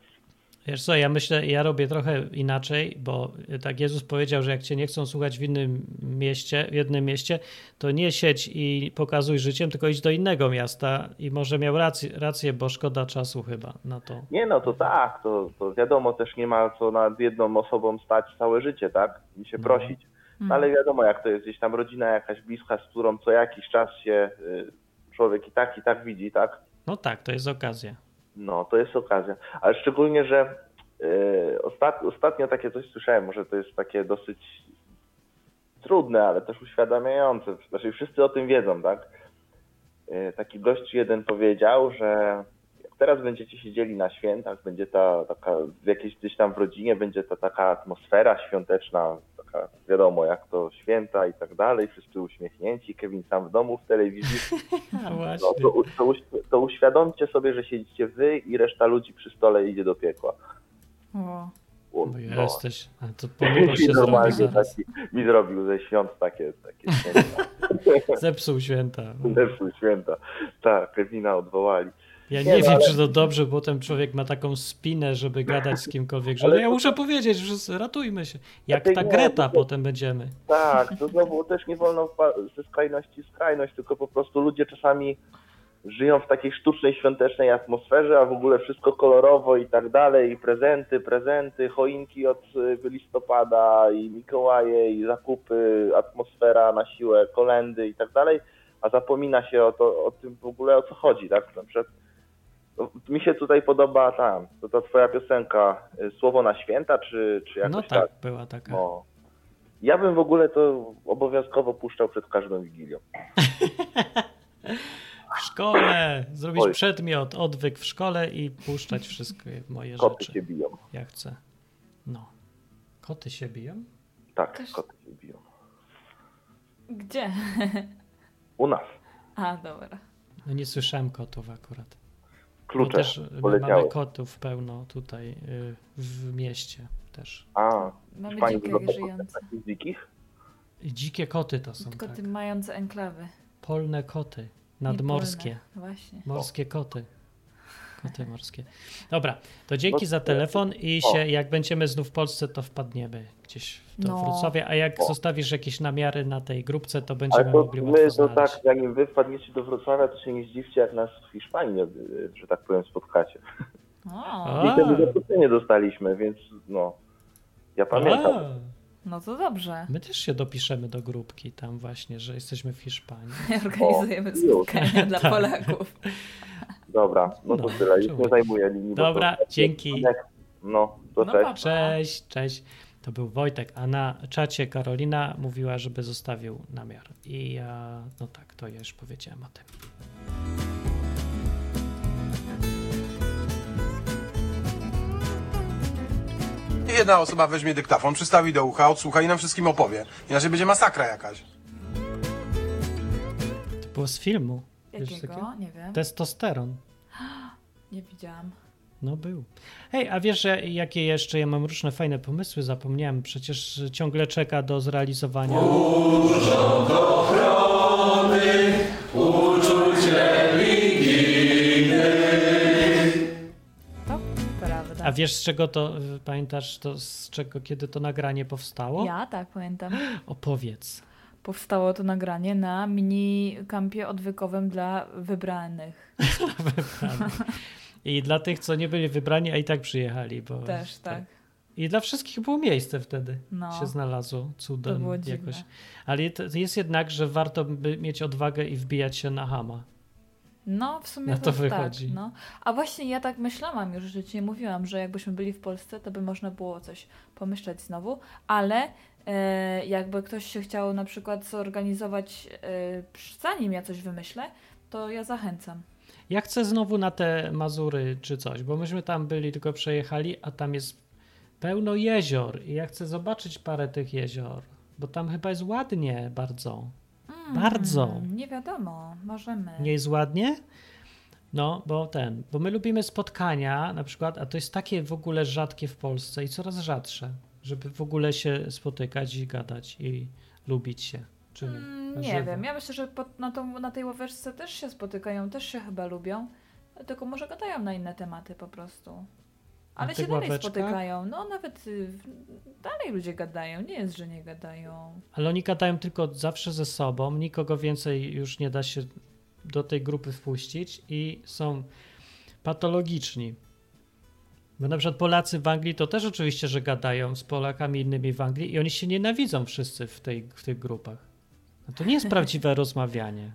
Wiesz co, ja myślę, ja robię trochę inaczej, bo tak Jezus powiedział, że jak cię nie chcą słuchać w innym mieście, w jednym mieście, to nie siedź i pokazuj życiem, tylko idź do innego miasta i może miał rację, rację bo szkoda czasu chyba na to. Nie no, to tak, to, to wiadomo, też nie ma co nad jedną osobą stać całe życie, tak? I się no. prosić. No, ale wiadomo, jak to jest gdzieś tam rodzina jakaś bliska, z którą co jakiś czas się y, człowiek i tak, i tak widzi, tak? No tak, to jest okazja. No, to jest okazja. Ale szczególnie, że ostat, ostatnio takie coś słyszałem, może to jest takie dosyć trudne, ale też uświadamiające. Znaczy wszyscy o tym wiedzą, tak? Yy, taki gość jeden powiedział, że teraz będziecie siedzieli na świętach, będzie ta taka, w jakiejś gdzieś tam w rodzinie będzie ta taka atmosfera świąteczna, taka wiadomo jak to święta i tak dalej, wszyscy uśmiechnięci, Kevin sam w domu w telewizji. No, to, to, to, uświadomcie sobie, że siedzicie wy i reszta ludzi przy stole idzie do piekła. O. No, no. jesteś, a to ponuro się normalnie taki, mi zrobił ze świąt takie, takie święta. Zepsuł święta. Zepsuł święta. Tak, Kevina odwołali. Ja nie, nie wiem, ale... czy to dobrze, bo ten człowiek ma taką spinę, żeby gadać z kimkolwiek, że ale... No ja muszę powiedzieć, że ratujmy się. Jak ta Greta to... potem będziemy. Tak, to znowu też nie wolno ze skrajności skrajność, tylko po prostu ludzie czasami żyją w takiej sztucznej, świątecznej atmosferze, a w ogóle wszystko kolorowo i tak dalej, i prezenty, prezenty, choinki od y, listopada, i Mikołaje, i zakupy, atmosfera na siłę, kolendy i tak dalej, a zapomina się o, to, o tym w ogóle o co chodzi, tak? Na przykład, no, mi się tutaj podoba ta, to ta twoja piosenka y, Słowo na święta, czy, czy jakoś no tak, tak? była taka. No. Ja bym w ogóle to obowiązkowo puszczał przed każdą Wigilią. W szkole! Zrobić Oj. przedmiot, odwyk w szkole i puszczać wszystkie moje koty rzeczy. Koty się biją. Ja chcę. No. Koty się biją? Tak, Też... koty się biją. Gdzie? U nas. A, dobra. No nie słyszałem kotów akurat. Klucze też mamy kotów pełno tutaj y, w mieście też. A, mamy dzikie żyjące. Dzikich? Dzikie koty to są. Koty tak. mające enklawy. Polne koty. Nadmorskie. Właśnie. Morskie koty. Koty morskie. Dobra, to dzięki za telefon i się, jak będziemy znów w Polsce, to wpadniemy gdzieś do no. Wrocławia, a jak o. zostawisz jakieś namiary na tej grupce, to będziemy to mogli my to tak, zanim wy wpadniecie do Wrocławia, to się nie zdziwcie, jak nas w Hiszpanii, że tak powiem, spotkacie. O. I wtedy zaproszenie dostaliśmy, więc no, ja pamiętam. A. No to dobrze. My też się dopiszemy do grupki tam właśnie, że jesteśmy w Hiszpanii. Organizujemy o, spotkania dla tak. Polaków. Dobra, no to no, tyle. Już nie zajmuję linii. Dobra, dzięki. No, to no cześć. Cześć, cześć. To był Wojtek, a na czacie Karolina mówiła, żeby zostawił namiar. I ja, no tak, to ja już powiedziałem o tym. Jedna osoba weźmie dyktafon, przystawi do ucha, odsłucha i nam wszystkim opowie. Inaczej będzie masakra jakaś. To było z filmu. Jakiego? Nie wiem. Testosteron. Nie widziałam. No był. Hej, a wiesz, że jakie jeszcze ja mam różne fajne pomysły? Zapomniałem, przecież ciągle czeka do zrealizowania. Urząd ochrony uczuć A wiesz z czego to, pamiętasz to, z czego, kiedy to nagranie powstało? Ja tak, pamiętam. Opowiedz. Powstało to nagranie na mini kampie odwykowym dla wybranych. wybranych. I dla tych, co nie byli wybrani, a i tak przyjechali. Bo Też, tak. I dla wszystkich było miejsce wtedy. No, się znalazło cudem to było jakoś. Ale jest jednak, że warto by mieć odwagę i wbijać się na hama. No, w sumie na to, to tak, wychodzi. Tak, no. A właśnie ja tak myślałam już, że ci mówiłam, że jakbyśmy byli w Polsce, to by można było coś pomyśleć znowu, ale jakby ktoś się chciał na przykład zorganizować, e, zanim ja coś wymyślę, to ja zachęcam. Ja chcę znowu na te Mazury czy coś, bo myśmy tam byli, tylko przejechali, a tam jest pełno jezior i ja chcę zobaczyć parę tych jezior, bo tam chyba jest ładnie bardzo. Mm, Bardzo. Nie wiadomo, możemy. Nie jest ładnie? No, bo ten, bo my lubimy spotkania na przykład, a to jest takie w ogóle rzadkie w Polsce i coraz rzadsze, żeby w ogóle się spotykać i gadać i lubić się. Czy nie? Mm, nie wiem, ja myślę, że pod, na, tą, na tej łowieczce też się spotykają, też się chyba lubią, tylko może gadają na inne tematy po prostu. Ale się dalej spotykają. No nawet y, dalej ludzie gadają. Nie jest, że nie gadają. Ale oni gadają tylko zawsze ze sobą. Nikogo więcej już nie da się do tej grupy wpuścić i są patologiczni. Bo na przykład Polacy w Anglii to też oczywiście, że gadają z Polakami innymi w Anglii i oni się nienawidzą wszyscy w, tej, w tych grupach. No to nie jest prawdziwe rozmawianie.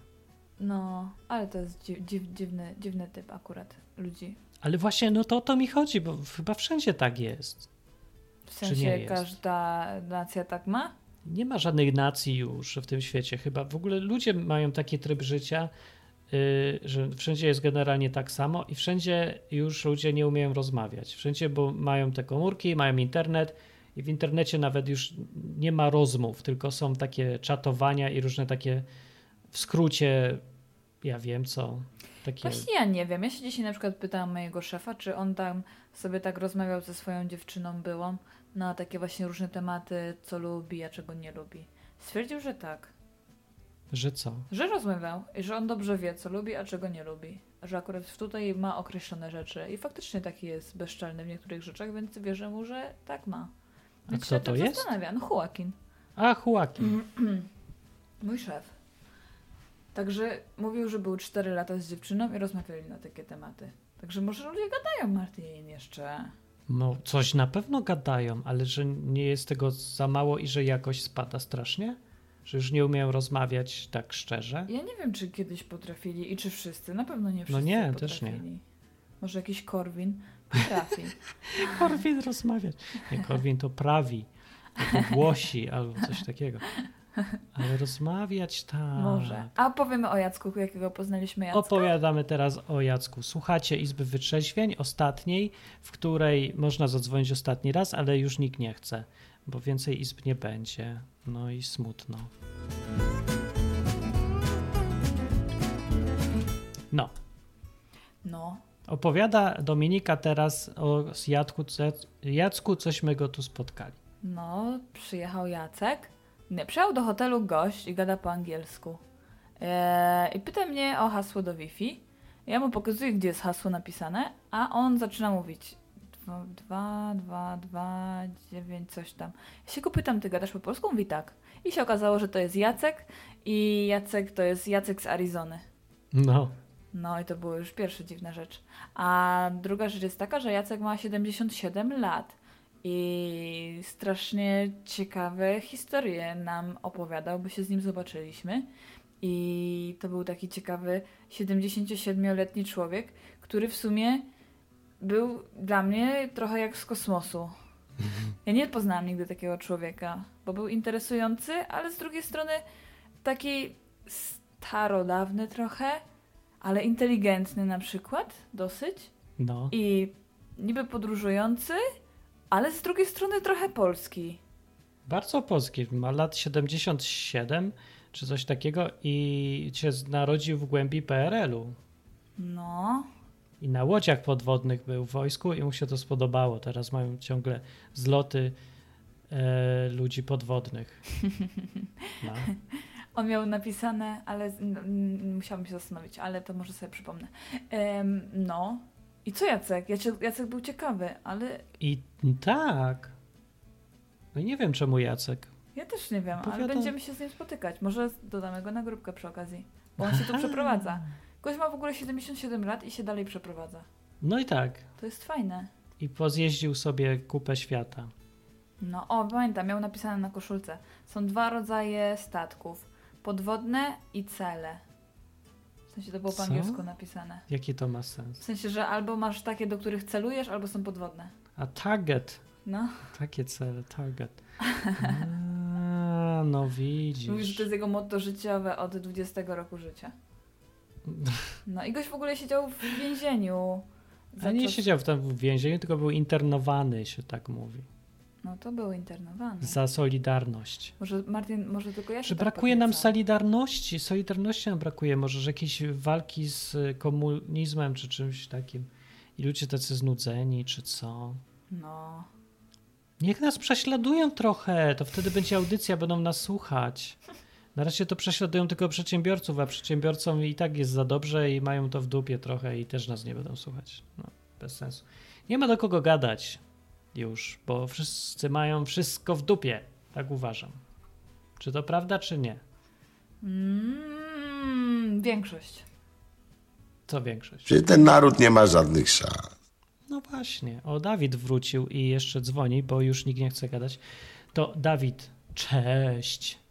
No, ale to jest dziw, dziwny, dziwny typ akurat ludzi. Ale właśnie no to o to mi chodzi, bo chyba wszędzie tak jest. W sensie każda nacja tak ma? Nie ma żadnej nacji już w tym świecie. Chyba w ogóle ludzie mają taki tryb życia, że wszędzie jest generalnie tak samo i wszędzie już ludzie nie umieją rozmawiać. Wszędzie, bo mają te komórki, mają internet i w internecie nawet już nie ma rozmów, tylko są takie czatowania i różne takie w skrócie, ja wiem co. Takie... Właśnie ja nie wiem. Ja się dzisiaj na przykład pytałam mojego szefa, czy on tam sobie tak rozmawiał ze swoją dziewczyną byłą na takie właśnie różne tematy, co lubi, a czego nie lubi. Stwierdził, że tak. Że co? Że rozmawiał i że on dobrze wie, co lubi, a czego nie lubi. Że akurat tutaj ma określone rzeczy i faktycznie taki jest bezczelny w niektórych rzeczach, więc wierzę mu, że tak ma. Więc a kto to tak jest? Zastanawia. No Joaquin. A, Joaquin. Mój szef. Także mówił, że był 4 lata z dziewczyną i rozmawiali na takie tematy. Także może ludzie gadają, Martin, jeszcze. No, coś na pewno gadają, ale że nie jest tego za mało i że jakość spada strasznie? Że już nie umieją rozmawiać tak szczerze? Ja nie wiem, czy kiedyś potrafili i czy wszyscy. Na pewno nie wszyscy No nie, potrafili. też nie. Może jakiś Korwin potrafi. Korwin rozmawiać. Nie, Korwin to prawi, głosi albo coś takiego. Ale rozmawiać tak. Może. A powiemy o Jacku, jakiego poznaliśmy Jacka. Opowiadamy teraz o Jacku. Słuchacie Izby Wytrzeźwień, ostatniej, w której można zadzwonić ostatni raz, ale już nikt nie chce, bo więcej izb nie będzie. No i smutno. No, No. opowiada Dominika teraz o Jacku, Jacku cośmy go tu spotkali. No, przyjechał Jacek. Nie, przyjechał do hotelu gość i gada po angielsku. Eee, I pyta mnie o hasło do Wi-Fi. Ja mu pokazuję, gdzie jest hasło napisane, a on zaczyna mówić 2, 2, 2, 9, coś tam. Ja się go pytam, ty gadasz po polsku? Mówi tak. I się okazało, że to jest Jacek i Jacek to jest Jacek z Arizony. No, No i to była już pierwsza dziwna rzecz. A druga rzecz jest taka, że Jacek ma 77 lat i strasznie ciekawe historie nam opowiadał, bo się z nim zobaczyliśmy. I to był taki ciekawy 77-letni człowiek, który w sumie był dla mnie trochę jak z kosmosu. Ja nie poznałam nigdy takiego człowieka, bo był interesujący, ale z drugiej strony taki starodawny trochę, ale inteligentny na przykład, dosyć. no. I niby podróżujący, ale z drugiej strony trochę polski. Bardzo polski. Ma lat 77 czy coś takiego i się narodził w głębi PRL-u. No, I na łodziach podwodnych był w wojsku i mu się to spodobało. Teraz mają ciągle zloty e, ludzi podwodnych. No. on miał napisane, ale z- n- n- musiałabym się zastanowić, ale to może sobie przypomnę. Em, no. I co Jacek? Jacek? Był ciekawy, ale I tak. No nie wiem czemu Jacek. ja też nie wiem, ale Opowiada- będziemy się z nim spotykać. Może dodamy go na grupkę przy okazji, bo on się tu przeprowadza. Gość ma w ogóle 77 lat i się dalej przeprowadza. No i tak. To jest fajne. I pozjeździł sobie kupę świata. No, o, pamiętam, miał napisane na koszulce. Są dwa rodzaje statków: podwodne i cele. W sensie to było po Co? angielsku napisane. Jaki to ma sens? W sensie, że albo masz takie, do których celujesz, albo są podwodne. A target. No, Takie cele, target. A, no mówi, że widzisz. to jest jego motto życiowe od 20 roku życia. No i gość w ogóle siedział w więzieniu. A nie co- siedział tam w więzieniu, tylko był internowany, się tak mówi. No to był internowany. Za solidarność. Może Martin, może tylko ja się Że tak brakuje nam solidarności, solidarności nam brakuje, może że jakiejś walki z komunizmem czy czymś takim. I ludzie tacy znudzeni, czy co. No. Niech nas prześladują trochę, to wtedy będzie audycja, będą nas słuchać. Na razie to prześladują tylko przedsiębiorców, a przedsiębiorcom i tak jest za dobrze i mają to w dupie trochę i też nas nie będą słuchać. No, bez sensu. Nie ma do kogo gadać już, bo wszyscy mają wszystko w dupie. Tak uważam. Czy to prawda, czy nie? Mm, większość. Co większość? Przecież ten naród nie ma żadnych szans. No właśnie. O, Dawid wrócił i jeszcze dzwoni, bo już nikt nie chce gadać. To Dawid, cześć.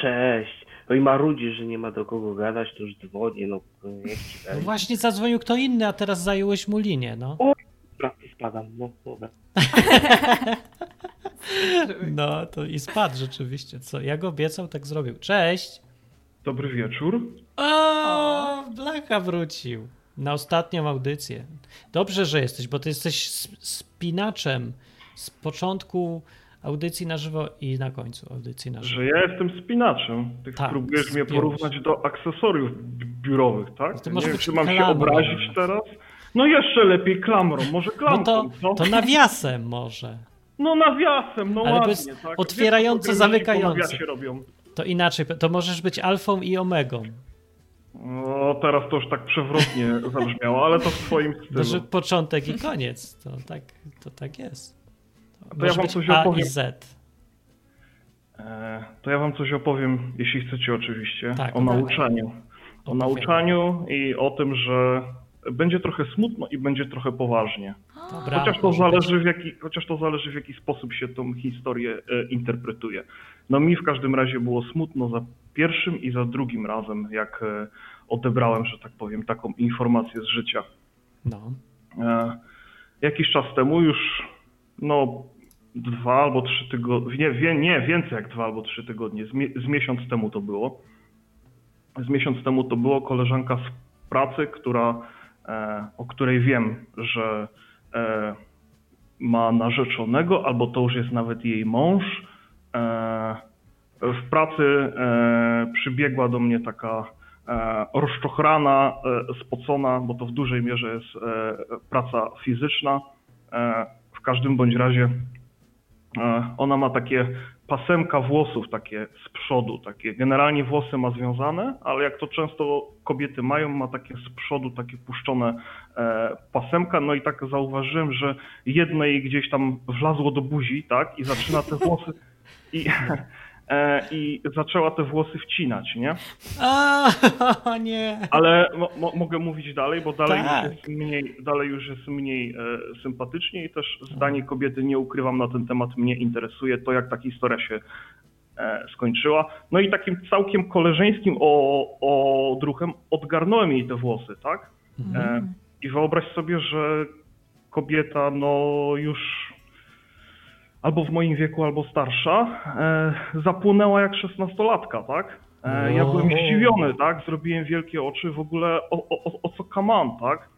Cześć. No i marudzi, że nie ma do kogo gadać, to już dzwonię, no niech ci No właśnie zadzwonił kto inny, a teraz zająłeś mu linię, no. Pracy spadam, no dobra. No, to i spadł rzeczywiście. Co, jak obiecał, tak zrobił. Cześć! Dobry wieczór. O, Blacha wrócił na ostatnią audycję. Dobrze, że jesteś, bo ty jesteś sp- spinaczem z początku audycji na żywo i na końcu audycji na żywo. Że ja jestem spinaczem. Ty Tak, próbujesz mnie porównać do akcesoriów bi- biurowych, tak? To nie wiem, czy mam się klamrą. obrazić teraz. No jeszcze lepiej klamrą, może No klamką, to, co? to nawiasem może. No nawiasem, no Ale ładnie, bez tak? Wiesz, nawiasie robią. To inaczej, to możesz być alfą i omegą. No teraz to już tak przewrotnie zabrzmiało, ale to w swoim To, stylu. że początek i koniec. To tak, to tak jest. To ja wam coś A i opowiem. Z. E, To ja wam coś opowiem, jeśli chcecie oczywiście, Tak, o nauczaniu. O nauczaniu i o tym, że będzie trochę smutno i będzie trochę poważnie. Dobra, Chociaż to, zależy w jaki, chociaż to zależy w jaki sposób się tą historię e, interpretuje. No mi w każdym razie było smutno za pierwszym i za drugim razem, jak e, odebrałem, że tak powiem, taką informację z życia. No. Jakiś czas temu już, no dwa albo trzy tygodnie, nie, nie więcej jak dwa albo trzy tygodnie, z, mie- z miesiąc temu to było. Z miesiąc temu to było koleżanka z pracy, która, e, o której wiem, że e, ma narzeczonego, albo to już jest nawet jej mąż. E, w pracy e, przybiegła do mnie taka e, rozczochrana, e, spocona, bo to w dużej mierze jest praca fizyczna. W każdym bądź razie ona ma takie pasemka włosów takie z przodu, takie generalnie włosy ma związane, ale jak to często kobiety mają, ma takie z przodu takie puszczone e, pasemka, no i tak zauważyłem, że jednej gdzieś tam wlazło do buzi, tak, i zaczyna te włosy i, i zaczęła te włosy wcinać, nie? A, nie. Ale mo, mo, mogę mówić dalej, bo dalej, Tak. już jest mniej, dalej już jest mniej e, sympatycznie i też zdanie kobiety, nie ukrywam, na ten temat mnie interesuje, to jak ta historia się e, skończyła. No i takim całkiem koleżeńskim o, odruchem odgarnąłem jej te włosy, tak? E, I wyobraź sobie, że kobieta no już albo w moim wieku, albo starsza, e, zapłonęła jak szesnastolatka, tak? E, ja byłem O. zdziwiony, tak? Zrobiłem wielkie oczy, w ogóle o, o, o- co kaman, tak?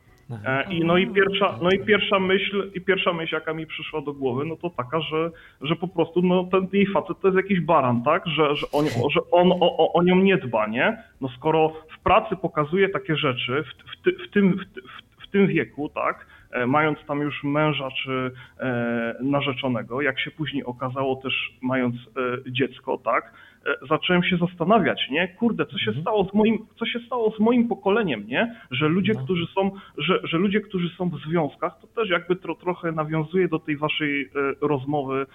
E, I no i pierwsza, no i pierwsza myśl, i pierwsza myśl, jaka mi przyszła do głowy, no to taka, że, że po prostu no ten jej facet to jest jakiś baran, tak? Że, że on, że on o, o, o nią nie dba, nie? No skoro w pracy pokazuje takie rzeczy, w, w, ty, w, tym, w, ty- w, w tym wieku, tak? E, Mając tam już męża czy e, narzeczonego, jak się później okazało też mając e, dziecko, tak? Zacząłem się zastanawiać, nie? Kurde, co się stało z moim, co się stało z moim pokoleniem, nie? Że ludzie, No. którzy są, że, że ludzie, którzy są w związkach, to też jakby tro, trochę nawiązuje do tej waszej rozmowy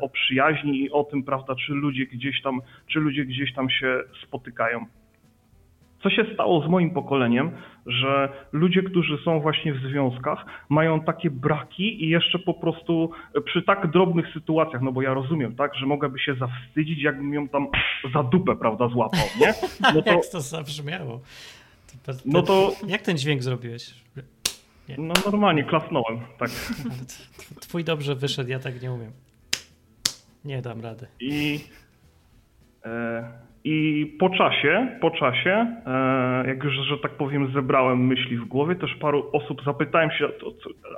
o przyjaźni i o tym, prawda, czy ludzie gdzieś tam, czy ludzie gdzieś tam się spotykają. Co się stało z moim pokoleniem, że ludzie, którzy są właśnie w związkach, mają takie braki i jeszcze po prostu przy tak drobnych sytuacjach, no bo ja rozumiem, tak, że mogłaby się zawstydzić, jakbym ją tam za dupę, prawda, złapał, nie? No to, Jak to zabrzmiało? To, to, no to Jak ten dźwięk zrobiłeś? no normalnie klasnąłem, tak. Twój dobrze wyszedł, ja tak nie umiem. Nie dam rady. I, e, I po czasie, po czasie, e, jak już, że tak powiem, zebrałem myśli w głowie, też paru osób zapytałem się,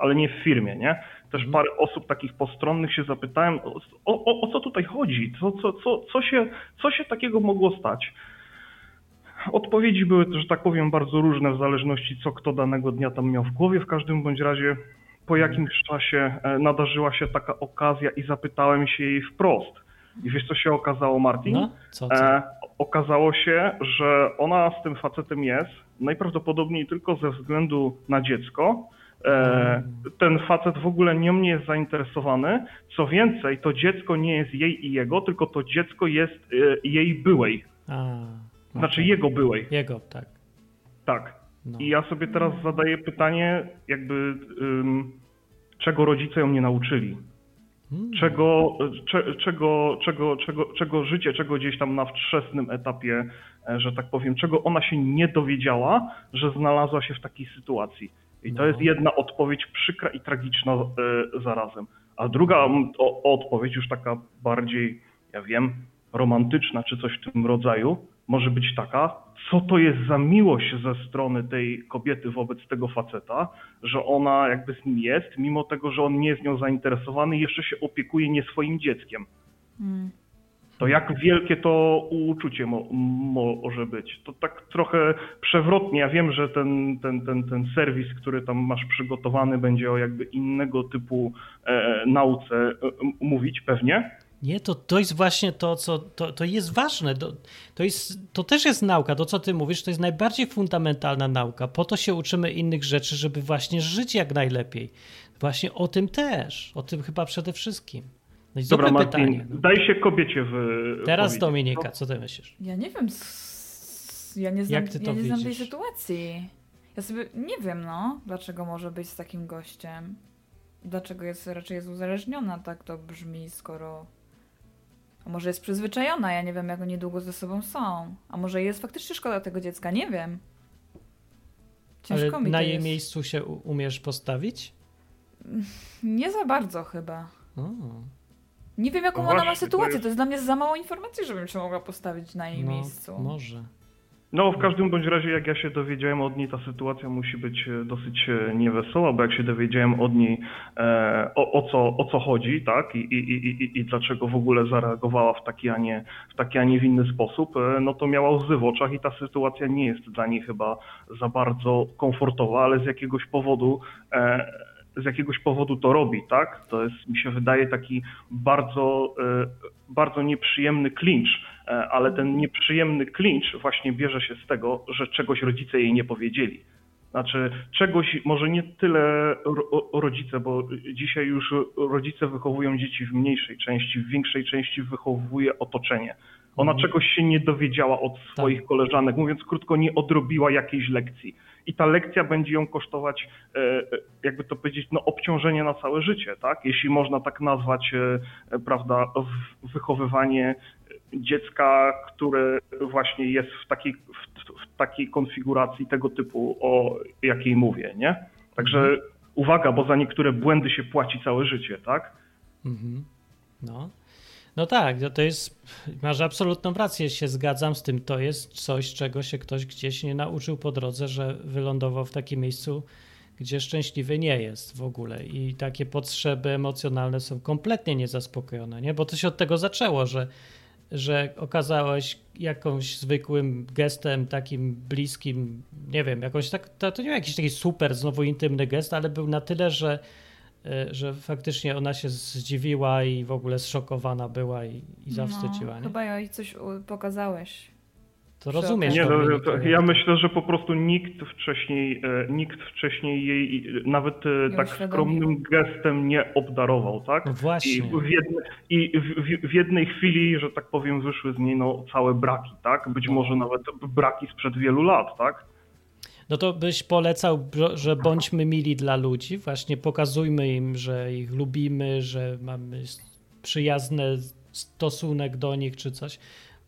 ale nie w firmie, nie? Też parę osób takich postronnych się zapytałem, o, o, o co tutaj chodzi? Co, co, co, co, się, co się takiego mogło stać? Odpowiedzi były, że tak powiem, bardzo różne w zależności co kto danego dnia tam miał w głowie. W każdym bądź razie po jakimś czasie e, nadarzyła się taka okazja i zapytałem się jej wprost. I wiesz co się okazało, Martin? No, co, co? E, okazało się, że ona z tym facetem jest najprawdopodobniej tylko ze względu na dziecko. E, ten facet w ogóle nią nie jest zainteresowany. Co więcej, to dziecko nie jest jej i jego, tylko to dziecko jest e, jej byłej. A, Znaczy jego byłej. Jego, tak. Tak. No. I ja sobie teraz zadaję pytanie, jakby ym, czego rodzice ją nie nauczyli? Mm. Czego, cze, czego, czego, czego, czego życie, czego gdzieś tam na wczesnym etapie, e, że tak powiem, czego ona się nie dowiedziała, że znalazła się w takiej sytuacji. I to No. jest jedna odpowiedź przykra i tragiczna e, zarazem. A druga o, odpowiedź, już taka bardziej, ja wiem, romantyczna czy coś w tym rodzaju, może być taka, co to jest za miłość ze strony tej kobiety wobec tego faceta, że ona jakby z nim jest, mimo tego, że on nie jest nią zainteresowany jeszcze się opiekuje nie swoim dzieckiem. Mm. To jak wielkie to uczucie mo, może być. To tak trochę przewrotnie. Ja wiem, że ten, ten, ten, ten serwis, który tam masz przygotowany, będzie o jakby innego typu e, nauce e, mówić pewnie. Nie, to, to jest właśnie to, co to, to jest ważne. To, to, jest, to też jest nauka. To, co ty mówisz, to jest najbardziej fundamentalna nauka. Po to się uczymy innych rzeczy, żeby właśnie żyć jak najlepiej. Właśnie o tym też. O tym chyba przede wszystkim. No i Dobra, Martin, pytanie. no. daj się kobiecie w. Teraz powiedzieć. Dominika, co ty myślisz? Ja nie wiem, Ja nie znam, Jak ty to ja nie znam tej sytuacji. Ja sobie nie wiem, no, dlaczego może być z takim gościem. Dlaczego jest raczej jest uzależniona, tak to brzmi, skoro. A może jest przyzwyczajona, ja nie wiem, jak oni długo ze sobą są. A może jest faktycznie szkoda tego dziecka, nie wiem. Ciężko Ale mi na jej jest. miejscu się umiesz postawić? Nie za bardzo chyba. O, Nie wiem, jaką No ona ma właśnie, to sytuację. jest- To jest dla mnie za mało informacji, żebym się mogła postawić na jej no, miejscu. może. No, w każdym bądź razie, jak ja się dowiedziałem od niej, ta sytuacja musi być e, dosyć e, niewesoła, bo jak się dowiedziałem od niej e, o, o, co, o co chodzi, tak, i, i, i, i, dlaczego w ogóle zareagowała w taki, a nie, w taki, a nie w inny sposób, e, no to miała łzy w oczach i ta sytuacja nie jest dla niej chyba za bardzo komfortowa, ale z jakiegoś powodu e, z jakiegoś powodu to robi, tak? To jest, mi się wydaje, taki bardzo, e, bardzo nieprzyjemny klincz, e, ale ten nieprzyjemny klincz właśnie bierze się z tego, że czegoś rodzice jej nie powiedzieli. Znaczy, czegoś, może nie tyle ro, rodzice, bo dzisiaj już rodzice wychowują dzieci w mniejszej części, w większej części wychowuje otoczenie. Ona Mhm. czegoś się nie dowiedziała od swoich koleżanek, mówiąc krótko, nie odrobiła jakiejś lekcji. I ta lekcja będzie ją kosztować, e, e, jakby to powiedzieć, no obciążenie na całe życie, tak? Jeśli można tak nazwać, e, prawda, wychowywanie dziecka, które właśnie jest w takiej, w, w takiej konfiguracji tego typu, o jakiej mówię, nie? Także uwaga, bo za niektóre błędy się płaci całe życie, tak? Mhm. No. No tak, no to jest, masz absolutną rację, się zgadzam z tym. To jest coś, czego się ktoś gdzieś nie nauczył po drodze, że wylądował w takim miejscu, gdzie szczęśliwy nie jest w ogóle i takie potrzeby emocjonalne są kompletnie niezaspokojone, nie? Bo to się od tego zaczęło, że, że okazałeś jakąś zwykłym gestem, takim bliskim, nie wiem, jakoś tak, to, to nie był jakiś taki super, znowu intymny gest, ale był na tyle, że że faktycznie ona się zdziwiła i w ogóle zszokowana była i, i zawstydziła. No, nie? chyba jej coś pokazałeś. To rozumiesz. Nie, to, no, to, nie? ja myślę, że po prostu nikt wcześniej, e, nikt wcześniej jej e, nawet e, Nie tak uświadomił. skromnym gestem nie obdarował, tak? No właśnie. I, w jedne, i w, w, w jednej chwili, że tak powiem, wyszły z niej no, całe braki, tak? Być No. może nawet braki sprzed wielu lat, tak? No to byś polecał, że bądźmy mili dla ludzi, właśnie pokazujmy im, że ich lubimy, że mamy przyjazny stosunek do nich czy coś.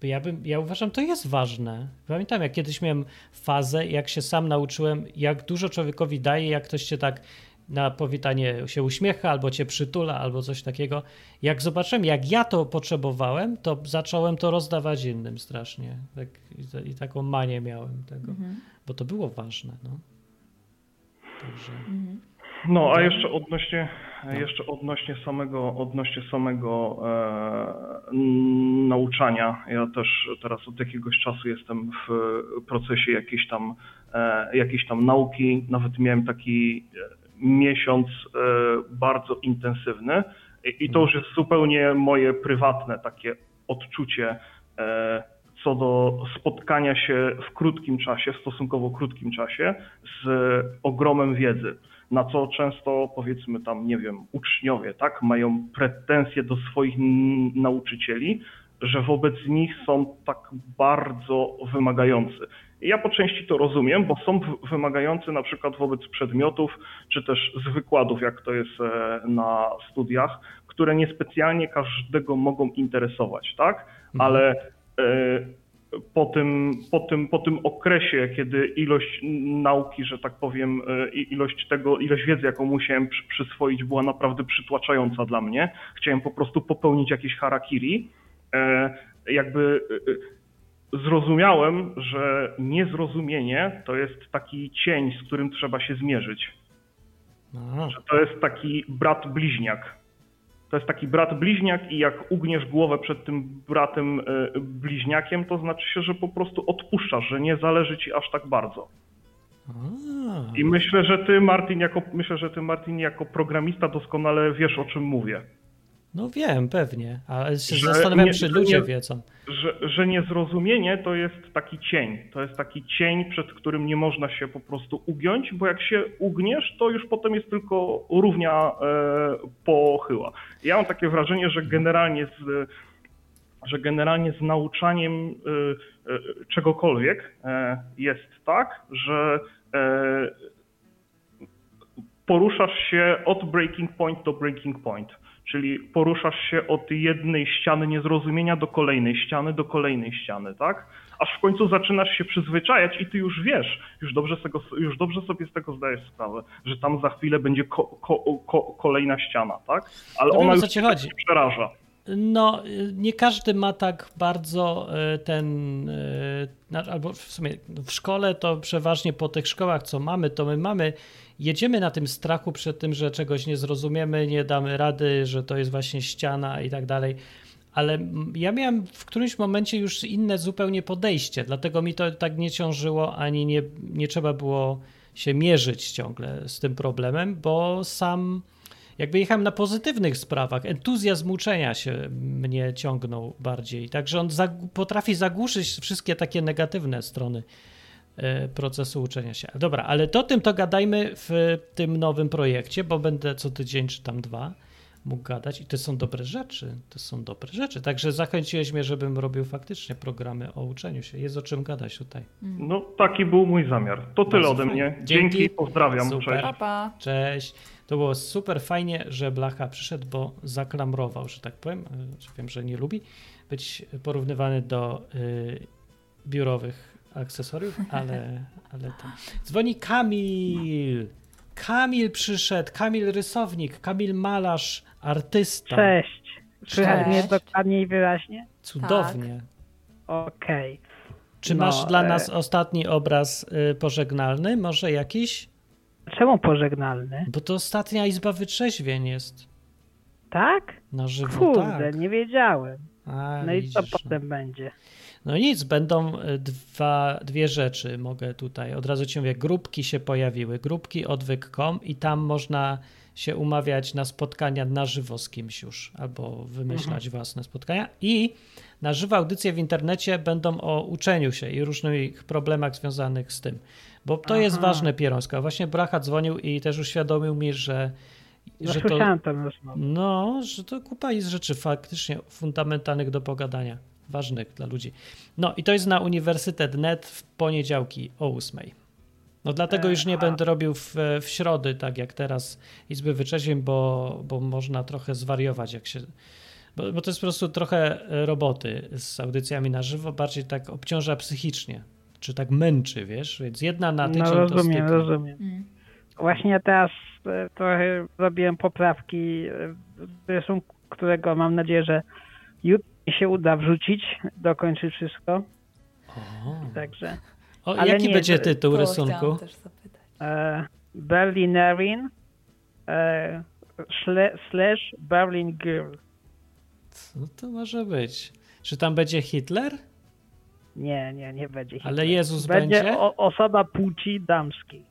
Bo ja, bym, ja uważam, to jest ważne. Pamiętam, jak kiedyś miałem fazę, jak się sam nauczyłem, jak dużo człowiekowi daje, jak ktoś cię tak na powitanie się uśmiecha, albo cię przytula, albo coś takiego. Jak zobaczyłem, jak ja to potrzebowałem, to zacząłem to rozdawać innym strasznie. Tak, i, I taką manię miałem tego bo to było ważne. No. Także, No, a jeszcze odnośnie, jeszcze odnośnie samego, odnośnie samego e, nauczania. Ja też teraz od jakiegoś czasu jestem w procesie jakiejś tam, e, jakiejś tam nauki. Nawet miałem taki e, miesiąc e, bardzo intensywny i, i to już jest zupełnie moje prywatne takie odczucie e, co do spotkania się w krótkim czasie, w stosunkowo krótkim czasie z ogromem wiedzy na co często powiedzmy tam, nie wiem, uczniowie, tak, mają pretensje do swoich nauczycieli, że wobec nich są tak bardzo wymagający. Ja po części to rozumiem, bo są wymagający na przykład wobec przedmiotów, czy też z wykładów, jak to jest e, na studiach, które niespecjalnie każdego mogą interesować, tak? Ale e, po tym, po, tym, po tym okresie, kiedy ilość nauki, że tak powiem, e, ilość tego, ilość wiedzy, jaką musiałem przy, przyswoić, była naprawdę przytłaczająca dla mnie. Chciałem po prostu popełnić jakieś harakiri. E, Jakby e, e, zrozumiałem, że niezrozumienie to jest taki cień, z którym trzeba się zmierzyć. a, Że to jest taki brat bliźniak. To jest taki brat bliźniak i jak ugniesz głowę przed tym bratem e, bliźniakiem, to znaczy się, że po prostu odpuszczasz, że nie zależy ci aż tak bardzo. I myślę, że ty Martin jako myślę, że ty Martin jako programista doskonale wiesz o czym mówię. no wiem, pewnie, ale się Że zastanawiam, nie- czy ludzie nie- wiedzą. Że, że niezrozumienie to jest taki cień. To jest taki cień, przed którym nie można się po prostu ugiąć, bo jak się ugniesz, to już potem jest tylko równia e, pochyła. Ja mam takie wrażenie, że generalnie z że generalnie z nauczaniem y, y, czegokolwiek e, jest tak, że e, poruszasz się od breaking point do breaking point. Czyli poruszasz się od jednej ściany niezrozumienia do kolejnej ściany, do kolejnej ściany, tak? Aż w końcu zaczynasz się przyzwyczajać i ty już wiesz, już dobrze, tego, już dobrze sobie z tego zdajesz sprawę, że tam za chwilę będzie ko, ko, ko, kolejna ściana, tak? Ale No wiem, ona o już cię chodzi. przeraża. No, nie każdy ma tak bardzo y, ten, na- albo w sumie w szkole to przeważnie po tych szkołach, co mamy, to my mamy, jedziemy na tym strachu przed tym, że czegoś nie zrozumiemy, nie damy rady, że to jest właśnie ściana i tak dalej. Ale ja miałem w którymś momencie już inne zupełnie podejście, dlatego mi to tak nie ciążyło, ani nie, nie trzeba było się mierzyć ciągle z tym problemem, bo sam jakby jechałem na pozytywnych sprawach. Entuzjazm uczenia się mnie ciągnął bardziej. Także on potrafi zagłuszyć wszystkie takie negatywne strony procesu uczenia się. Dobra, ale to tym to gadajmy w tym nowym projekcie, bo będę co tydzień czy tam dwa mógł gadać i to są dobre rzeczy. To są dobre rzeczy. Także zachęciłeś mnie, żebym robił faktycznie programy o uczeniu się. Jest o czym gadać tutaj. No taki był mój zamiar. To tyle Bardzo ode mnie. Dzięki. Dzięki, pozdrawiam. Super. Cześć. Pa, pa. Cześć. To było super fajnie, że Blacha przyszedł, bo zaklamrował, że tak powiem. Y, Wiem, że nie lubi być porównywany do y, biurowych akcesoriów, ale, ale to. Dzwoni Kamil. Kamil przyszedł. Kamil rysownik, Kamil malarz, artysta. Cześć. Słychać mnie dokładnie i wyraźnie? Cudownie. Okej. Czy No, masz dla e- nas ostatni obraz y, pożegnalny? Może jakiś? Czemu pożegnalny? Bo to ostatnia izba wytrzeźwień jest. Tak? Na żywo, Kurde, tak. nie wiedziałem. A, No i co widzisz, no. potem będzie? No nic, będą y, dwa, dwie rzeczy, mogę tutaj, od razu ci mówię, grupki się pojawiły, grupki odwyk.com i tam można się umawiać na spotkania na żywo z kimś już, albo wymyślać własne spotkania i na żywo audycje w internecie będą o uczeniu się i różnych problemach związanych z tym, bo to jest Aha. ważne pierońsko. Właśnie Bracha dzwonił i też uświadomił mi, że, No że to... rozmowę. No, że to kupa jest rzeczy faktycznie fundamentalnych do pogadania, ważnych dla ludzi. No i to jest na Uniwersytet.net w poniedziałki o 8. No dlatego już nie będę robił w, w środy, tak jak teraz Izby Wyczeźwień, bo, bo można trochę zwariować, jak się... Bo, bo to jest po prostu trochę e, roboty z audycjami na żywo, bardziej tak obciąża psychicznie, czy tak męczy, wiesz? Więc jedna na tydzień No to rozumiem, styknie. rozumiem. Mm. Właśnie teraz e, trochę zrobiłem poprawki e, w rysunku, którego mam nadzieję, że się uda wrzucić, dokończyć wszystko. O, Także o Ale jaki nie, będzie tytuł To rysunku? też zapytać. e, Berlinerin e, slash Berlin Girl. Co to może być? Czy tam będzie Hitler? Nie, nie, nie będzie. Ale Hitler. Jezus będzie. będzie? O, osoba płci damskiej.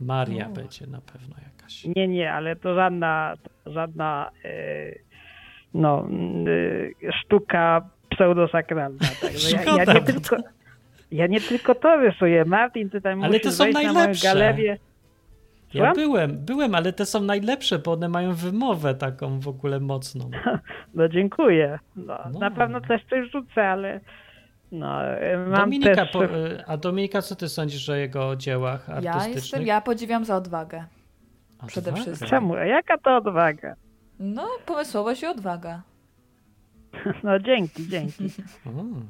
Maria O. będzie na pewno jakaś. Nie, nie, ale to żadna, żadna e, no, e, sztuka pseudosakralna. Także ja, ja, Szkoda, nie tylko, ja nie tylko to rysuję. Martin, ty tam Ale musisz te są wejść na moją najlepsze. galerię. Ja byłem, byłem, ale te są najlepsze, bo one mają wymowę taką w ogóle mocną. No dziękuję. No, No. Na pewno coś coś rzucę, ale no, mam Dominika, też... po, y, a Dominika, co ty sądzisz o jego dziełach Ja artystycznych? jestem, ja podziwiam za odwagę. Przede wszystkim. Czemu? Jaka to odwaga? No, pomysłowość i odwaga. No dzięki, dzięki. Mm,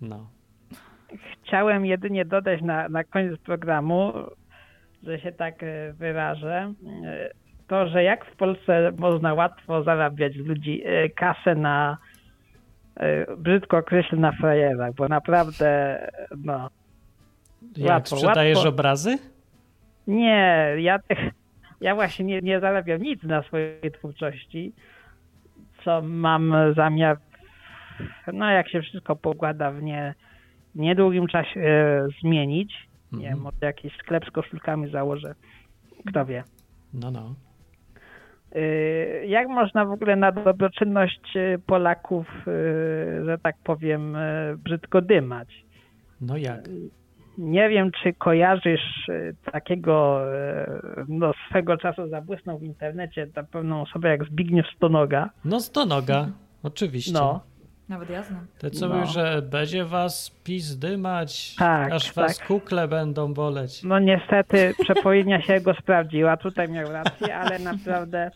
No. Chciałem jedynie dodać na, na koniec programu, że się tak e, wyrażę, e, to, że jak w Polsce można łatwo zarabiać ludzi e, kasę na, brzydko określę, na frajerach, bo naprawdę, no, Jak Łatwo, sprzedajesz łatwo. obrazy? nie, ja, ja właśnie nie, nie zarabiam nic na swojej twórczości, co mam zamiar, no jak się wszystko pokłada w nie, niedługim czasie e, zmienić. Nie wiem, może jakiś sklep z koszulkami założę. Kto wie. No, no. Y, Jak można w ogóle na dobroczynność y, Polaków, y, że tak powiem, y, brzydko dymać? No jak? Nie wiem, czy kojarzysz y, takiego, y, no swego czasu zabłysnął w internecie na pewną osobę jak Zbigniew Stonoga. No z do noga, oczywiście. No, Nawet ja znam. Te co No. mówią, że będzie was pizdymać, Tak, aż was tak. kukle będą boleć. No niestety przepowiednia się go sprawdziła, tutaj miał rację, ale naprawdę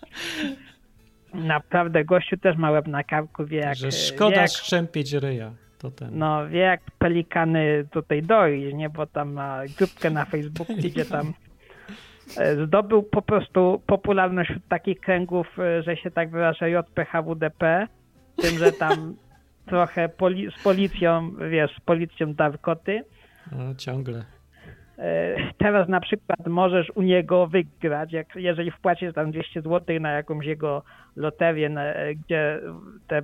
naprawdę gościu też ma łeb na karku, wie jak, że wie szkoda jak, szczępić ryja. To ten. no, wie jak pelikany tutaj doi, nie, bo tam ma grupkę na Facebooku, gdzie tam e, zdobył po prostu popularność wśród takich kręgów, e, że się tak wyrażę JPHWDP, tym, że tam trochę poli z policją, wiesz, z policją dawkoty. No, ciągle. E, Teraz na przykład możesz u niego wygrać, jak, jeżeli wpłacisz tam 200 zł na jakąś jego loterię, na, gdzie te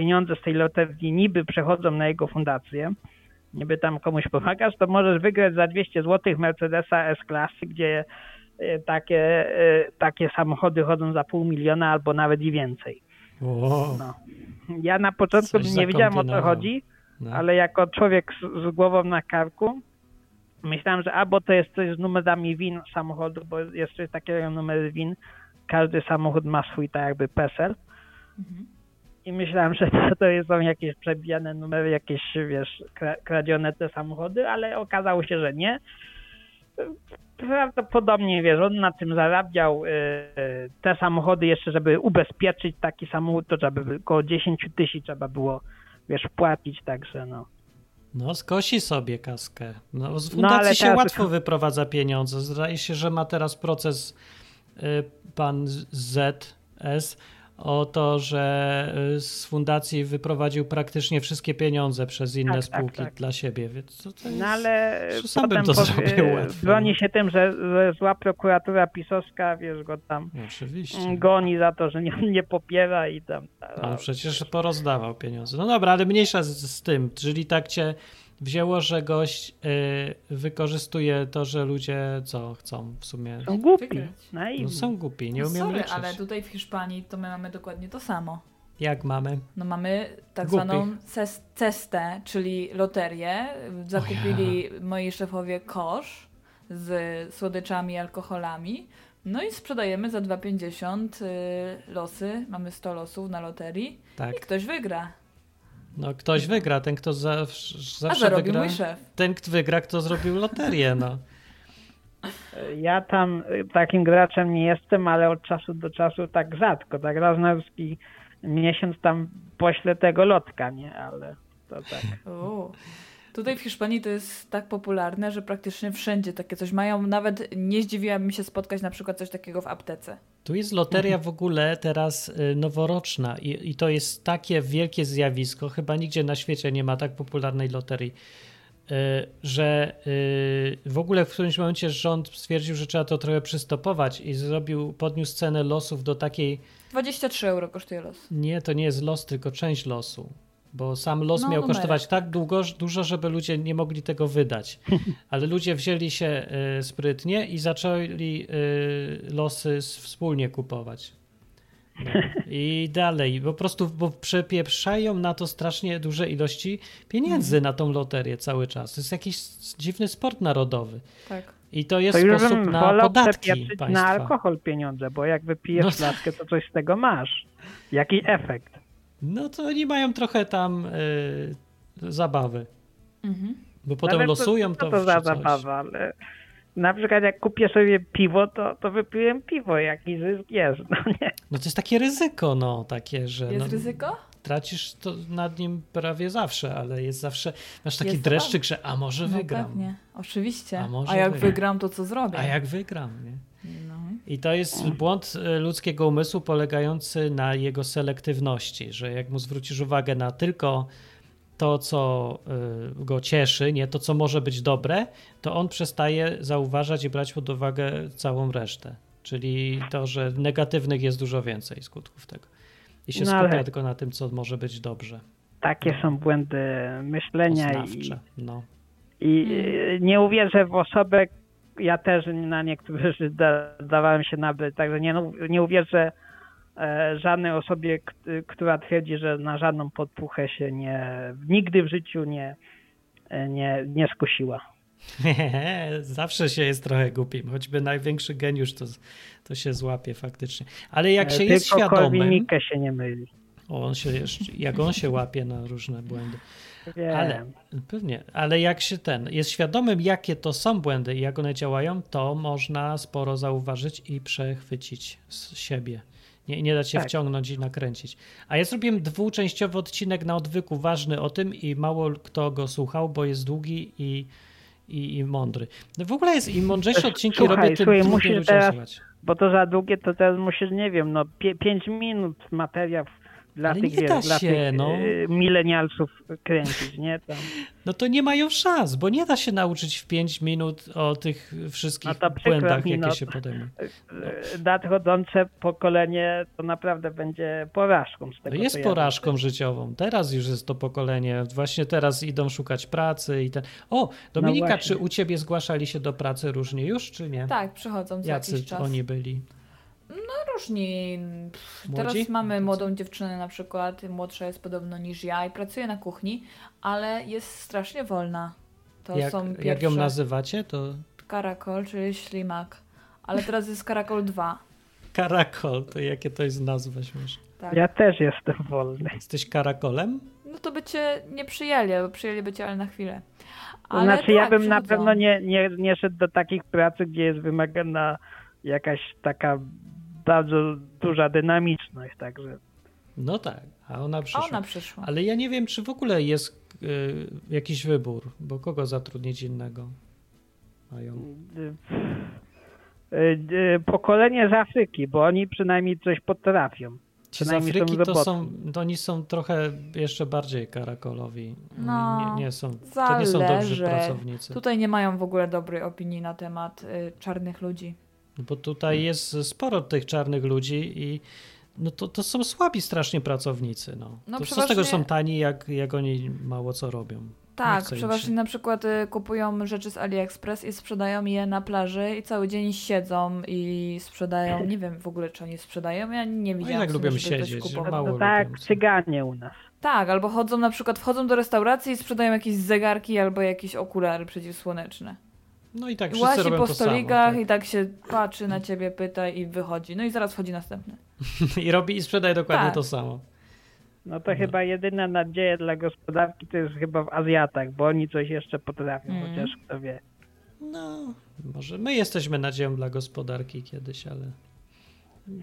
pieniądze z tej loterii niby przechodzą na jego fundację, niby tam komuś pomagasz, to możesz wygrać za 200 zł Mercedesa S-klasy, gdzie e, takie, e, takie samochody chodzą za pół miliona albo nawet i więcej. O, No. Ja na początku Coś nie wiedziałem o co chodzi, no. ale jako człowiek z, z głową na karku myślałem, że albo to jest coś z numerami win samochodu, bo jest coś takiego jak numer win. Każdy samochód ma swój tak jakby PESEL. Mhm. I myślałem, że to, to są jakieś przebijane numery, jakieś, wiesz, kra, kradzione te samochody, ale okazało się, że nie. Prawdopodobnie, wiesz, on na tym zarabiał. y, y, Te samochody jeszcze, żeby ubezpieczyć taki samochód, to trzeba by około 10 tysięcy trzeba było, wiesz, płacić, także no. No, skosi sobie kaskę. No, z No, fundacji ale się teraz- łatwo wyprowadza pieniądze. Zdaje się, że ma teraz proces y, pan ZS o to, że y, z fundacji wyprowadził praktycznie wszystkie pieniądze przez inne Tak, tak, spółki tak. dla siebie. Więc to, to jest... No ale sam bym to zrobił łatwo, broni no. się tym, że, że zła prokuratura pisowska, wiesz, go tam Oczywiście. mm, goni za to, że nie, nie popiera i tam. Ale przecież porozdawał pieniądze. No dobra, ale mniejsza z, z tym. Czyli tak cię wzięło, że gość y, wykorzystuje to, że ludzie co chcą w sumie. Są głupi. No są głupi, nie No umieją sorry, liczyć. ale tutaj w Hiszpanii to my mamy dokładnie to samo. Jak mamy? No mamy tak Głupich. zwaną ces- cestę, czyli loterię. Zakupili moi szefowie kosz z słodyczami i alkoholami. No i sprzedajemy za 2,50 y, losy. Mamy 100 losów na loterii Tak. i ktoś wygra. No ktoś wygra, ten kto zawsze, A zawsze wygra. mój szef. Ten kto wygra, kto zrobił loterię, no. Ja tam y, takim graczem nie jestem, ale od czasu do czasu tak rzadko, tak raz na ruski miesiąc tam poślę tego lotka, nie, ale to tak. Tutaj w Hiszpanii to jest tak popularne, że praktycznie wszędzie takie coś mają. Nawet nie zdziwiłam się spotkać na przykład coś takiego w aptece. Tu jest loteria w ogóle teraz y, noworoczna i, i to jest takie wielkie zjawisko, chyba nigdzie na świecie nie ma tak popularnej loterii, y, że y, w ogóle w którymś momencie rząd stwierdził, że trzeba to trochę przystopować i zrobił, podniósł cenę losów do takiej, 23 euro kosztuje los. nie, to nie jest los, tylko część losu. Bo sam los No, miał kosztować tak długo, dużo, żeby ludzie nie mogli tego wydać. Ale ludzie wzięli się y, sprytnie i zaczęli y, losy wspólnie kupować. No. I dalej, po prostu bo przepieprzają na to strasznie duże ilości pieniędzy Mhm. na tą loterię cały czas. To jest jakiś dziwny sport narodowy. Tak. I to jest To już sposób bym na podatki państwa. na alkohol pieniądze, bo jak wypijesz No. flaszkę, to coś z tego masz. Jaki efekt? No to oni mają trochę tam y, zabawy. Mhm. Bo potem Ale losują to. to, Co to w za zabawa, ale na przykład jak kupię sobie piwo, to, to wypiję piwo, jaki zysk jest, no nie. No to jest takie ryzyko, no, takie, że Jest no, ryzyko? Tracisz to nad nim prawie zawsze, ale jest zawsze, masz taki Jest dreszczyk, że a może No wygram, pewnie, oczywiście. A A, może jak wygram. wygram, to co zrobię? a jak wygram, nie? No. I to jest błąd e, ludzkiego umysłu polegający na jego selektywności, że jak mu zwrócisz uwagę na tylko to, co y, go cieszy, nie to, co może być dobre, to on przestaje zauważać i brać pod uwagę całą resztę. Czyli to, że negatywnych jest dużo więcej skutków tego. I się No skupia ale- tylko na tym, co może być dobrze. Takie są błędy myślenia i, Poznawcze. No. i e, nie uwierzę w osobę, ja też na niektórych da, dawałem się nabyć, także nie, no, nie uwierzę e, żadnej osobie, która twierdzi, że na żadną podpuchę się nie, nigdy w życiu nie, e, nie, nie skusiła. Zawsze się jest trochę głupim, choćby największy geniusz to, to się złapie faktycznie. Ale jak E, się Tylko jest świadomym... Korwin-Mikke się nie myli. O, on się jeszcze, jak on się łapie na różne błędy. Wiem. Ale pewnie, ale jak się ten jest świadomym, jakie to są błędy i jak one działają, to można sporo zauważyć i przechwycić z siebie. Nie, nie dać się Tak. wciągnąć i nakręcić. A ja zrobiłem dwuczęściowy odcinek na odwyku, ważny o tym i mało kto go słuchał, bo jest długi i, i, i mądry. No w ogóle jest im mądrzejsze odcinki Słuchaj, robię, tym słuchaj, trudniej musisz ludziom teraz- słuchać. Bo to za długie, to teraz musisz, nie wiem, no 5 minut materiał dla Ale tych, nie wiesz, da dla się, tych no. y, milenialsów kręcić, nie? Tam. No to nie mają szans, bo nie da się nauczyć w 5 minut o tych wszystkich No błędach, mi, jakie no. się podejmą. Y, Nadchodzące pokolenie to naprawdę będzie porażką z tego, No jest ja porażką życiową. Teraz już jest to pokolenie. Właśnie teraz idą szukać pracy i ten. O, Dominika, No czy u ciebie zgłaszali się do pracy różnie już, czy nie? Tak, przychodzą co Jacy jakiś czas. oni byli? Różni. Pff? Teraz mamy młodą dziewczynę na przykład, młodsza jest podobno niż ja i pracuje na kuchni, ale jest strasznie wolna. To Jak, są jak ją pierwsze- nazywacie, to Karakol, czyli ślimak. Ale teraz jest Karakol 2. karakol. To jakie to jest nazwa śmieszna? Tak. Ja też jestem wolny. Jesteś karakolem? No to by cię nie przyjęli, bo przyjęliby cię ale na chwilę. To Ale znaczy, ja tak, bym na pewno nie, nie, nie szedł do takich pracy, gdzie jest wymagana jakaś taka bardzo duża dynamiczność, także No tak, a ona przyszła. ona przyszła. Ale ja nie wiem, czy w ogóle jest y, jakiś wybór, bo kogo zatrudnić innego? Mają. y, y, pokolenie z Afryki, bo oni przynajmniej coś potrafią. Ci z Przynajmniej są Afryki to są, to oni są trochę jeszcze bardziej karakolowi. No, nie, nie są, to nie są dobrzy pracownicy. Tutaj nie mają w ogóle dobrej opinii na temat y, czarnych ludzi. Bo tutaj jest sporo tych czarnych ludzi i no to, to są słabi strasznie pracownicy. No. No to co z tego, że przeważnie- są tani, jak, jak oni mało co robią? Tak, przeważnie na przykład y, kupują rzeczy z AliExpress i sprzedają je na plaży i cały dzień siedzą i sprzedają. Nie wiem w ogóle, czy oni sprzedają. Ja nie No widziałam. tak w sumie, lubią siedzieć, mało tak cyganie u nas. Tak, albo chodzą na przykład, wchodzą do restauracji i sprzedają jakieś zegarki albo jakieś okulary przeciwsłoneczne. No i tak wszyscy robią po to samo. stolikach Tak. i tak się patrzy na ciebie, pyta i wychodzi. No i zaraz wchodzi następny. I robi i sprzedaje dokładnie Tak. to samo. No to chyba jedyna nadzieja dla gospodarki to jest chyba w Azjatach, bo oni coś jeszcze potrafią, Mm. chociaż kto wie. No, może my jesteśmy nadzieją dla gospodarki kiedyś, ale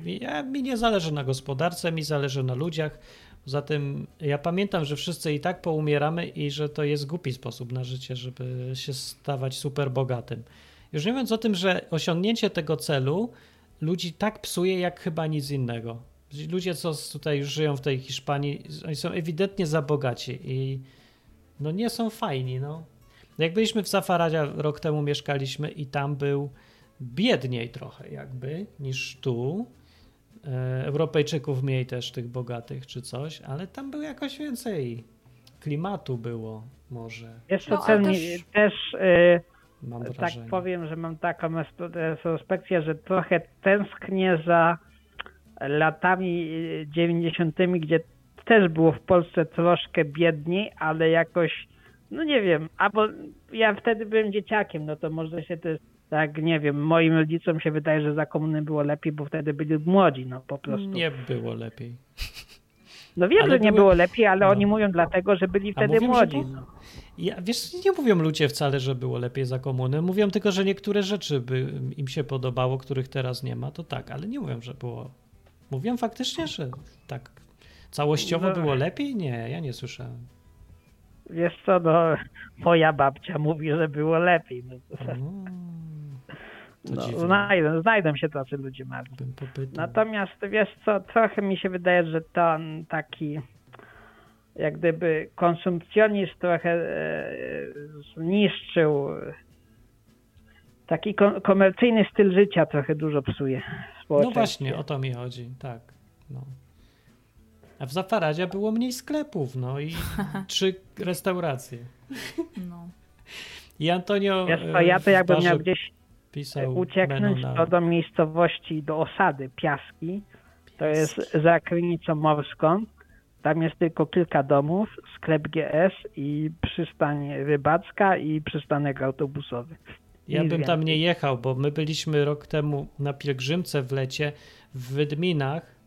ja, mi nie zależy na gospodarce, mi zależy na ludziach. Poza tym ja pamiętam, że wszyscy i tak poumieramy i że to jest głupi sposób na życie, żeby się stawać super bogatym. Już nie mówiąc o tym, że osiągnięcie tego celu ludzi tak psuje jak chyba nic innego. Ludzie, co tutaj już żyją w tej Hiszpanii, oni są ewidentnie za bogaci i no nie są fajni, no. Jak byliśmy w Safaradzie rok temu mieszkaliśmy i tam był biedniej trochę jakby niż tu. E, Europejczyków mniej też tych bogatych czy coś, ale tam było jakoś więcej klimatu było może, Jeszcze No, ale ten, też- też, y, mam tak wrażenie. powiem, że mam taką retrospekcję, że trochę tęsknię za latami y, 90., gdzie też było w Polsce troszkę biedniej, ale jakoś, no nie wiem, albo ja wtedy byłem dzieciakiem, no to może się też, tak nie wiem, moim rodzicom się wydaje, że za komuny było lepiej, bo wtedy byli młodzi, no po prostu. Nie było lepiej. No wiem, Ale że nie były- było lepiej, ale no. oni mówią dlatego, że byli wtedy mówią, młodzi. było- No. Ja, wiesz, nie mówią ludzie wcale, że było lepiej za komuny. Mówią tylko, że niektóre rzeczy by im się podobało, których teraz nie ma. To tak, ale nie mówią, że było. Mówią faktycznie, że tak całościowo No. było lepiej? Nie, ja nie słyszałem. Wiesz co, no, moja babcia mówi, że było lepiej. No, no, dziwne. znajdą, znajdą się tacy ludzie marni. Natomiast wiesz co, trochę mi się wydaje, że ten taki jak gdyby konsumpcjonizm trochę e, zniszczył taki ko- komercyjny styl życia trochę dużo psuje w No właśnie, o to mi chodzi, tak. No. A w Zafaradzie było mniej sklepów, no i trzy restauracje. No. I Antonio Wiesz co, e, ja to jakbym barze miał gdzieś pisał ucieknąć menu na... to do miejscowości, do osady Piaski. To jest za krynicą morską. Tam jest tylko kilka domów, sklep GS i przystań rybacka i przystanek autobusowy. Ja bym tam nie jechał, bo my byliśmy rok temu na pielgrzymce w lecie w Wydminach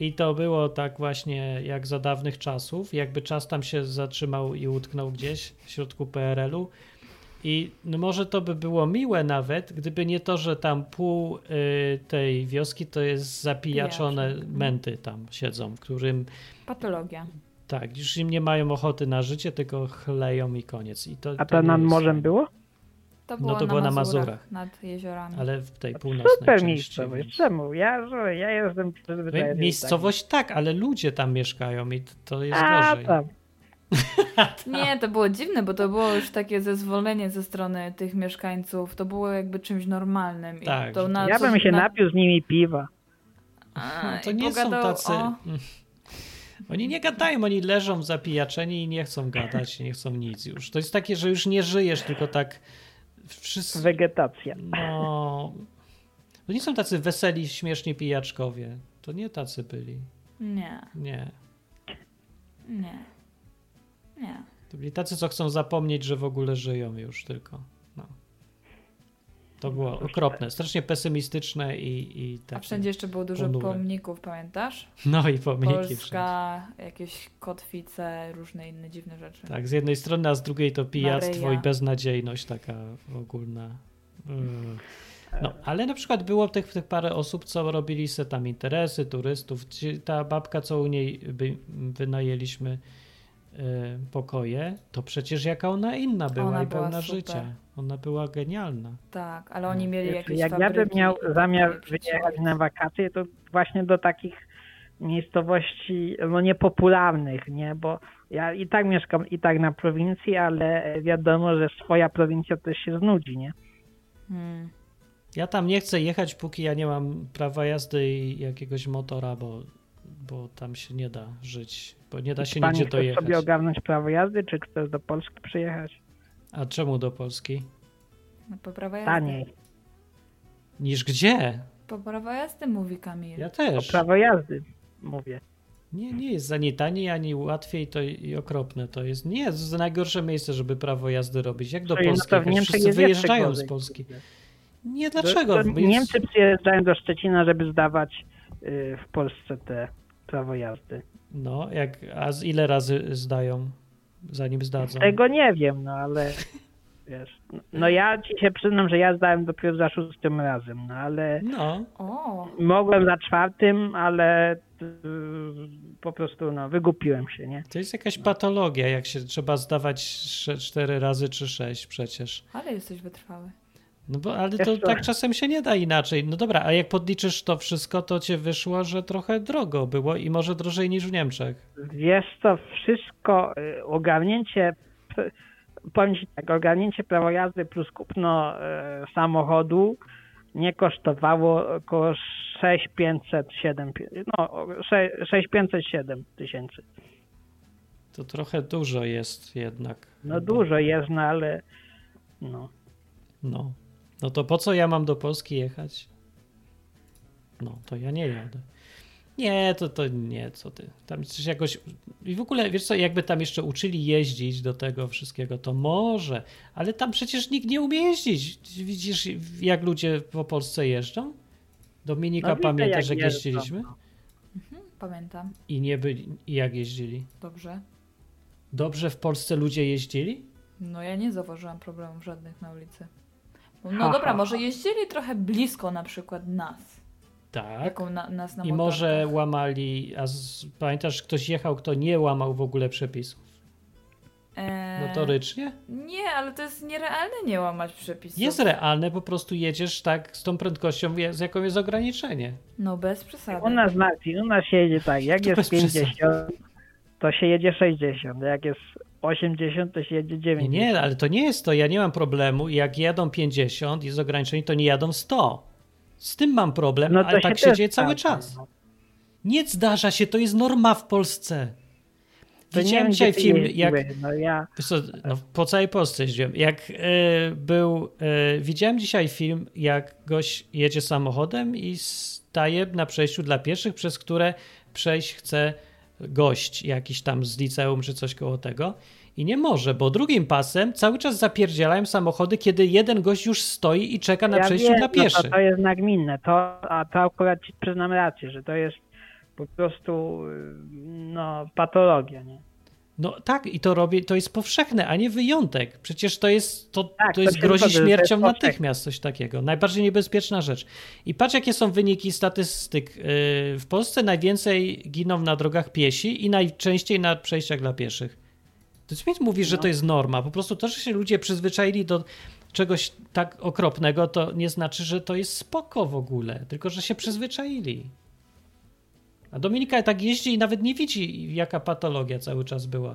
I to było tak właśnie jak za dawnych czasów, jakby czas tam się zatrzymał i utknął gdzieś w środku PRL-u. I no może to by było miłe nawet, gdyby nie to, że tam pół y, tej wioski to jest zapijaczone Pijacze. menty tam siedzą, którym Patologia. tak, już im nie mają ochoty na życie, tylko chleją i koniec. I to, A to to nad jest morzem było? To było, to było na na, Mazurach. Mazurach, Nad jeziorami. Ale w tej północnej Super części. miejscowość. Czemu? Ja, ja jestem przyzwyczajony. do Miejscowość tak, ale ludzie tam mieszkają i to jest. A, gorzej. tam. Nie, to było dziwne, bo to było już takie zezwolenie ze strony tych mieszkańców. To było jakby czymś normalnym. I Tak, to na Ja coś- bym się na- napił z nimi piwa. A, No, to nie są tacy. O... Oni nie gadają, oni leżą zapijaczeni i nie chcą gadać, nie chcą nic już. To jest takie, że już nie żyjesz, tylko tak wszyscy. Wegetacja. No. To nie są tacy weseli, śmieszni pijaczkowie. To nie tacy byli. Nie, Nie. nie, nie. To byli tacy, co chcą zapomnieć, że w ogóle żyją już tylko. No. To było okropne, strasznie pesymistyczne i, i A takie. wszędzie jeszcze było dużo ponure. pomników, pamiętasz? No i pomniki wszędzie. Polska, jakieś kotwice, różne inne dziwne rzeczy. Tak, z jednej strony, a z drugiej to pijactwo Maryja. i beznadziejność taka ogólna. Mm. No, ale na przykład było tych, tych parę osób, co robili se tam interesy, turystów. Ta babka, co u niej wynajęliśmy pokoje, to przecież jaka ona inna była Ona i była pełna super. życia. Ona była genialna. Tak, ale oni mieli jakieś Jak ja bym miał zamiar wyjechać na wakacje, to właśnie do takich miejscowości no niepopularnych, nie? Bo ja i tak mieszkam i tak na prowincji, ale wiadomo, że swoja prowincja też się znudzi, nie? Hmm. Ja tam nie chcę jechać, póki ja nie mam prawa jazdy i jakiegoś motora, bo, bo tam się nie da żyć, bo nie da się Pani nigdzie chcesz dojechać. sobie ogarnąć prawo jazdy, czy chcesz do Polski przyjechać? A czemu do Polski? No, poprawa jazdy. Taniej. Niż gdzie? Poprawa jazdy, mówi Kamil. Ja też. prawo jazdy mówię. Nie, nie jest ani taniej, ani łatwiej to i okropne to jest. Nie, to jest najgorsze miejsce, żeby prawo jazdy robić. Jak do Czyli no Polski? to w jechać? Niemczech Wszyscy wyjeżdżają z Polski. Nie, dlaczego? Niemcy przyjeżdżają do Szczecina, żeby zdawać y, w Polsce te prawo jazdy. No, jak, a z ile razy zdają, zanim zdadzą? Tego nie wiem, no ale wiesz. No ja ci się przyznam, że ja zdałem dopiero za szóstym razem, no ale No, mogłem za czwartym, ale y, po prostu no wygupiłem się, nie? to jest jakaś patologia, jak się trzeba zdawać cztery razy czy sześć przecież. ale jesteś wytrwały. No bo, ale to tak czasem się nie da inaczej. No dobra, a jak podliczysz to wszystko, to cię wyszło, że trochę drogo było i może drożej niż w Niemczech. Wiesz co, wszystko y, ogarnięcie powiem ci tak, ogarnięcie prawa jazdy plus kupno y, samochodu nie kosztowało około 6507 no 6507 tysięcy. To trochę dużo jest jednak. No dużo jest, no ale no. No. No to po co ja mam do Polski jechać? No, to ja nie jadę. Nie, to, to nie, co ty. Tam coś jakoś. I w ogóle, wiesz co, jakby tam jeszcze uczyli jeździć do tego wszystkiego, to może, ale tam przecież nikt nie umie jeździć. Widzisz, jak ludzie po Polsce jeżdżą? Dominika, No pamiętasz, jak, jeździliśmy? no. Pamiętam. I nie byli, i jak jeździli? Dobrze. Dobrze w Polsce ludzie jeździli? No ja nie zauważyłam problemów żadnych na ulicy. No, Ha, dobra, ha, może jeździli trochę blisko na przykład nas. Tak. Jaką na, nas na I może łamali, a z, pamiętasz, ktoś jechał, kto nie łamał w ogóle przepisów? Eee, Notorycznie? Nie, ale to jest nierealne nie łamać przepisów. Jest realne, po prostu jedziesz tak z tą prędkością, z jaką jest ograniczenie. No bez przesady. U nas Marcin, u nas się jedzie tak, jak To jest bez przesady. 50, to się jedzie 60, jak jest 80, to się jedzie Nie, 90. nie, ale to nie jest to, ja nie mam problemu. Jak jadą 50 i z ograniczeń, to nie jadą 100. Z tym mam problem, No ale tak się dzieje cały czas. no. Nie zdarza się, to jest norma w Polsce. To Widziałem wiem, dzisiaj film, jak No ja, co, no, po całej Polsce jeździłem. Jak e, był, e, widziałem dzisiaj film, jak gość jedzie samochodem i staje na przejściu dla pieszych, przez które przejść chce gość jakiś tam z liceum czy coś koło tego. I nie może, bo drugim pasem cały czas zapierdzielają samochody, kiedy jeden gość już stoi i czeka na ja przejściu wiem, dla no to, to jest nagminne, to, a to akurat ci przyznam rację, że to jest po prostu y, no, patologia, nie? No tak, i to robi, to jest powszechne, a nie wyjątek. Przecież to jest, to, Tak, to jest grozi że jest śmiercią powszechne. natychmiast, coś takiego. Najbardziej niebezpieczna rzecz. I patrz, jakie są wyniki statystyk. Yy, W Polsce najwięcej giną na drogach piesi i najczęściej na przejściach dla pieszych. To Smith mówi, że No. to jest norma. Po prostu to, że się ludzie przyzwyczaili do czegoś tak okropnego, to nie znaczy, że to jest spoko w ogóle, tylko że się przyzwyczaili. A Dominika tak jeździ i nawet nie widzi, jaka patologia cały czas była.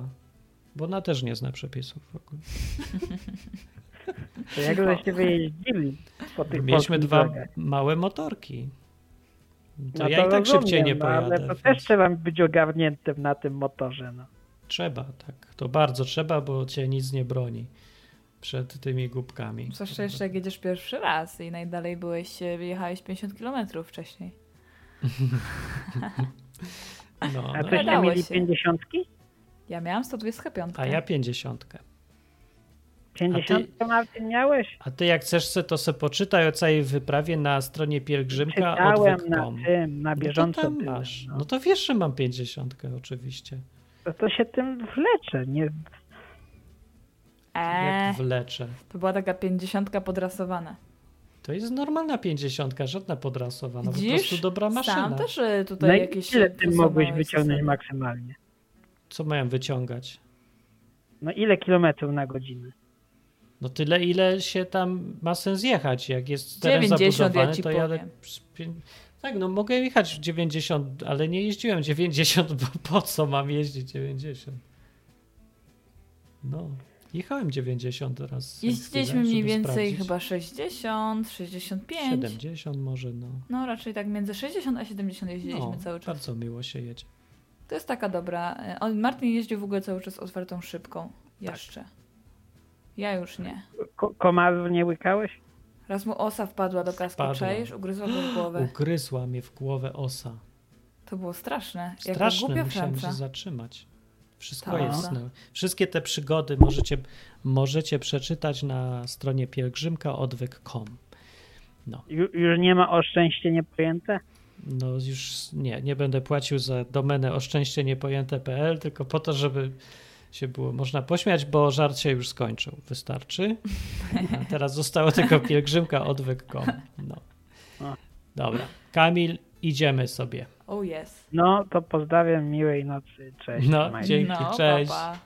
Bo ona też nie zna przepisów. w ogóle. To jak żeście wyjeździli po tych Mieliśmy dwa drogach? małe motorki. To No ja i tak rozumiem, szybciej nie no, Ale pojadę. to więc też trzeba być ogarniętym na tym motorze, no. Trzeba, tak. To bardzo trzeba, bo cię nic nie broni przed tymi głupkami. Zwłaszcza jeszcze jak jedziesz pierwszy raz i najdalej byłeś, e, jechałeś 50 km wcześniej. No, A no. toście Dało mieli się. pięćdziesiątki? Ja miałam 125. A ja pięćdziesiątkę. Pięćdziesiątkę Martin miałeś? A ty jak chcesz se, to se poczytaj o całej wyprawie na stronie pielgrzymka Czytałem na tym, na No to bieżąco. byłem, masz. no. No to wiesz, że mam pięćdziesiątkę oczywiście. To, to się tym wleczę, nie? Eee, Jak wleczę. to była taka 50 podrasowana. To jest normalna pięćdziesiątka, żadna podrasowana. Po Widzisz? prostu dobra maszyna. Sam też e, tutaj No jakieś... ile ty mogłeś wyciągnąć maksymalnie? Co mają wyciągać? No ile kilometrów na godzinę? No tyle, ile się tam ma sens jechać. Jak jest teren 90 ja zabudowany, ci to jadę... powiem. Tak, no mogę jechać 90, ale nie jeździłem 90, bo po co mam jeździć 90? No, jechałem 90 raz. Jeździliśmy mniej więcej sprawdzić. chyba 60, 65. 70 może, no. No raczej tak między 60 a 70 jeździliśmy no cały czas. Bardzo miło się jedzie. To jest taka dobra. e, Martin jeździł w ogóle cały czas otwartą szybką. Tak. Jeszcze. Ja już nie. Ko- komarów nie łykałeś? Raz mu osa wpadła do kaski, Wpadła. czaisz? Ugryzła go w głowę. Ugryzła mnie w głowę osa. To było straszne. Jaka Straszne, głupia musiałem Franca. się zatrzymać. Wszystko Ta jest. No. Wszystkie te przygody możecie, możecie przeczytać na stronie pielgrzymkaodwyk.com. No, Ju, już nie ma o szczęście niepojęte? no już nie, nie będę płacił za domenę oszczęścieniepojęte.pl, tylko po to, żeby się było można pośmiać, bo żart się już skończył. Wystarczy. A teraz zostało tylko pielgrzymkaodwyk.com. No. A. Dobra. Kamil, idziemy sobie. Oh yes. No to pozdrawiam, miłej nocy, cześć. No, dzięki. no, cześć. papa.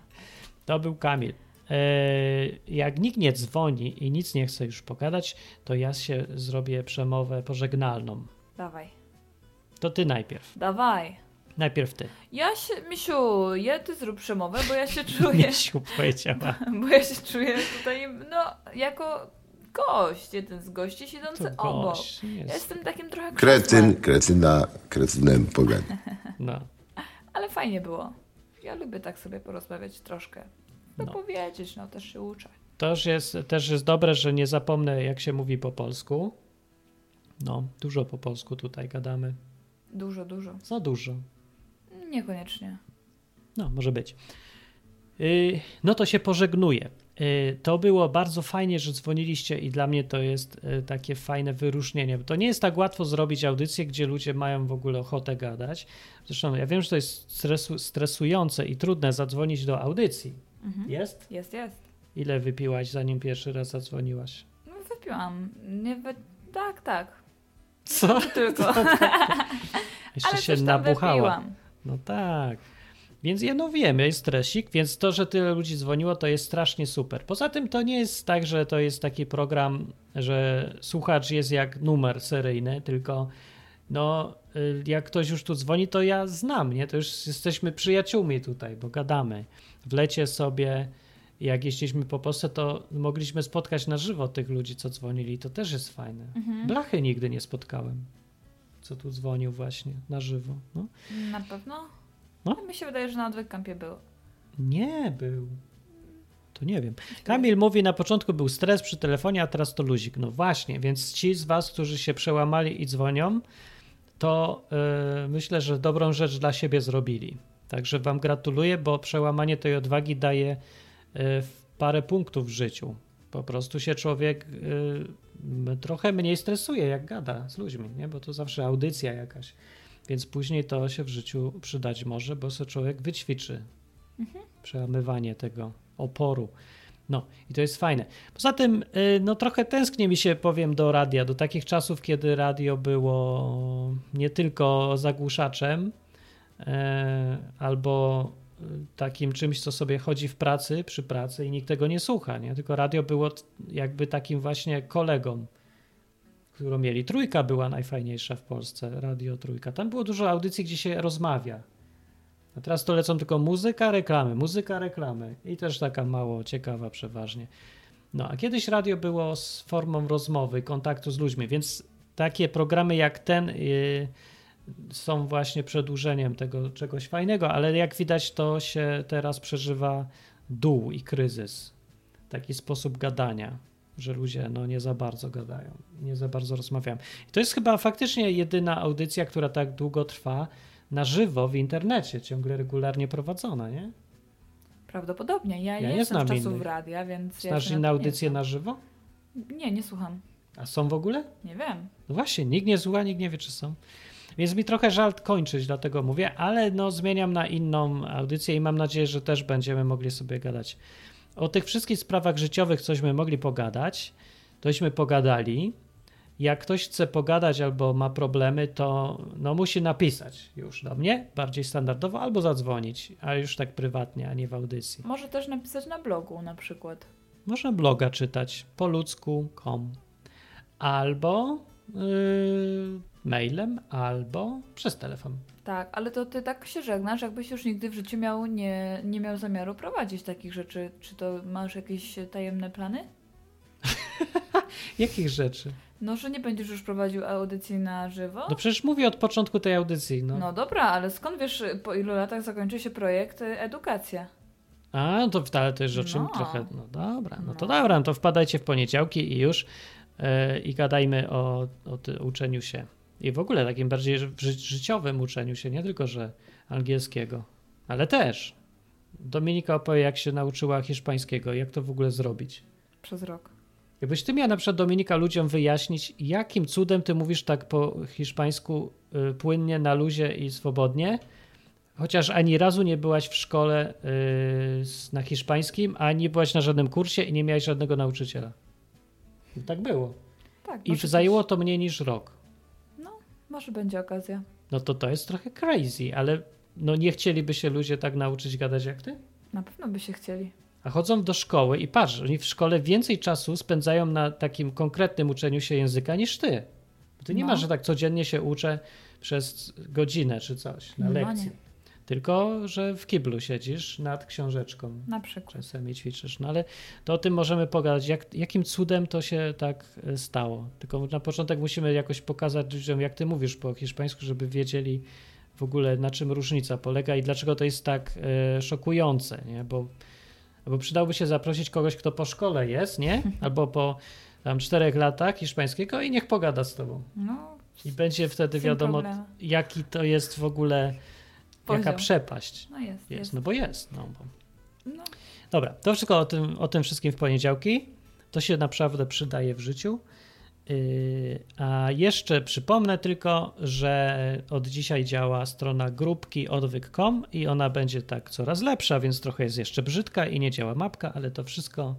To był Kamil. Eee, Jak nikt nie dzwoni i nic nie chce już pogadać, to ja się zrobię przemowę pożegnalną. Dawaj. To ty najpierw. Dawaj. Najpierw ty. Ja się, Misiu, ja ty zrób przemowę, bo ja się czuję, Misiu powiedziała. bo ja się czuję tutaj, no, jako gość, jeden z gości siedzący To obok. gość Ja jest. jestem takim trochę Kretyn, kretyna, kretynem pogania. No, ale fajnie było. Ja lubię tak sobie porozmawiać troszkę. No, No. powiedzieć, no też się uczę. to już jest, też jest dobre, że nie zapomnę, jak się mówi po polsku. No, dużo po polsku tutaj gadamy. Dużo, dużo. Za dużo. Niekoniecznie. No, może być. Yy, No to się pożegnuję. Yy, To było bardzo fajnie, że dzwoniliście i dla mnie to jest yy, takie fajne wyróżnienie. To nie jest tak łatwo zrobić audycję, gdzie ludzie mają w ogóle ochotę gadać. Zresztą ja wiem, że to jest stresu, stresujące i trudne zadzwonić do audycji. Mhm. Jest? Jest, jest. Ile wypiłaś, zanim pierwszy raz zadzwoniłaś? No wypiłam. Nie wy... Tak, tak. Co? Tylko. Jeszcze Ale się coś tam nabuchała. wypiłam. No tak. Więc ja no wiemy, jest stresik, więc to, że tyle ludzi dzwoniło, to jest strasznie super. Poza tym to nie jest tak, że to jest taki program, że słuchacz jest jak numer seryjny, tylko no y, jak ktoś już tu dzwoni, to ja znam, nie? To już jesteśmy przyjaciółmi tutaj, bo gadamy. W lecie sobie, jak jeździliśmy po Polsce, to mogliśmy spotkać na żywo tych ludzi, co dzwonili. To też jest fajne. Mhm. Blachy nigdy nie spotkałem, co tu dzwonił właśnie na żywo. No. Na pewno? No. Mi się wydaje, że na odwykampie był. Nie był. To nie wiem. Kamil mówi, na początku był stres przy telefonie, a teraz to luzik. No właśnie, więc ci z was, którzy się przełamali i dzwonią, to yy, myślę, że dobrą rzecz dla siebie zrobili. Także wam gratuluję, bo przełamanie tej odwagi daje yy, parę punktów w życiu. Po prostu się człowiek yy, trochę mniej stresuje, jak gada z ludźmi, nie? bo to zawsze audycja jakaś. Więc później to się w życiu przydać może, bo sobie człowiek wyćwiczy przełamywanie tego oporu. No i to jest fajne. Poza tym, y, no trochę tęsknię mi się, powiem, do radia, do takich czasów, kiedy radio było nie tylko zagłuszaczem, e, albo y, takim czymś, co sobie chodzi w pracy, przy pracy i nikt tego nie słucha, nie? Tylko radio było jakby takim właśnie kolegą, którą mieli. Trójka była najfajniejsza w Polsce, radio Trójka. Tam było dużo audycji, gdzie się rozmawia. A teraz to lecą tylko muzyka, reklamy, muzyka, reklamy i też taka mało ciekawa przeważnie. No a kiedyś radio było z formą rozmowy, kontaktu z ludźmi, więc takie programy jak ten y, są właśnie przedłużeniem tego czegoś fajnego, ale jak widać to się teraz przeżywa dół i kryzys. Taki sposób gadania, że ludzie no, nie za bardzo gadają, nie za bardzo rozmawiają. I to jest chyba faktycznie jedyna audycja, która tak długo trwa na żywo w internecie, ciągle regularnie prowadzona, nie? Prawdopodobnie. Ja, Ja nie jestem znam czasów innych. radia, więc. ja Znasz się inne audycje na żywo? Nie, nie słucham. A są w ogóle? Nie wiem. No właśnie, nikt nie słucha, nikt nie wie, czy są. Więc mi trochę żal kończyć, dlatego mówię, ale no zmieniam na inną audycję i mam nadzieję, że też będziemy mogli sobie gadać. O tych wszystkich sprawach życiowych cośmy mogli pogadać, tośmy pogadali. Jak ktoś chce pogadać albo ma problemy, to no musi napisać już do mnie, bardziej standardowo, albo zadzwonić, a już tak prywatnie, a nie w audycji. Może też napisać na blogu na przykład. Można bloga czytać po ludzku.com albo yy, mailem, albo przez telefon. Tak, ale to ty tak się żegnasz, jakbyś już nigdy w życiu miał, nie, nie miał zamiaru prowadzić takich rzeczy. Czy to masz jakieś tajemne plany? Jakich rzeczy? No, że nie będziesz już prowadził audycji na żywo? No przecież mówię od początku tej audycji. No. No dobra, ale skąd wiesz, po ilu latach zakończy się projekt y, edukacja? A, no to ale to jest o czym No. trochę. No dobra, no to No. dobra, no to wpadajcie w poniedziałki i już yy, i gadajmy o, o uczeniu się. I w ogóle takim bardziej ży- ży- życiowym uczeniu się, nie tylko, że angielskiego, ale też. Dominika opowie, jak się nauczyła hiszpańskiego, jak to w ogóle zrobić. Przez rok. Jakbyś ty miała na przykład Dominika ludziom wyjaśnić, jakim cudem ty mówisz tak po hiszpańsku y, płynnie, na luzie i swobodnie, chociaż ani razu nie byłaś w szkole y, na hiszpańskim, ani byłaś na żadnym kursie i nie miałaś żadnego nauczyciela. I tak było. Tak, I zajęło to mniej niż rok. Może będzie okazja. No to to jest trochę crazy, ale no nie chcieliby się ludzie tak nauczyć gadać jak ty? Na pewno by się chcieli. A chodzą do szkoły i patrz, oni w szkole więcej czasu spędzają na takim konkretnym uczeniu się języka niż ty. Bo ty nie No. masz, że tak codziennie się uczę przez godzinę czy coś na No lekcji. nie. Tylko, że w kiblu siedzisz nad książeczką. Na przykład. Czasami ćwiczysz. No ale to o tym możemy pogadać, jak, jakim cudem to się tak e, stało. Tylko na początek musimy jakoś pokazać ludziom, jak ty mówisz po hiszpańsku, żeby wiedzieli w ogóle na czym różnica polega i dlaczego to jest tak e, szokujące, nie? Bo, bo przydałoby się zaprosić kogoś, kto po szkole jest, nie? Albo po tam czterech latach hiszpańskiego i niech pogada z tobą. No, I będzie wtedy wiadomo, problemu. jaki to jest w ogóle, jaka Poziom. przepaść no jest, jest. jest. No bo jest. No, bo... No. Dobra, to wszystko o tym, o tym wszystkim w poniedziałki. To się naprawdę przydaje w życiu. Yy, a jeszcze przypomnę tylko, że od dzisiaj działa strona grupki odwyk.com i ona będzie tak coraz lepsza, więc trochę jest jeszcze brzydka i nie działa mapka, ale to wszystko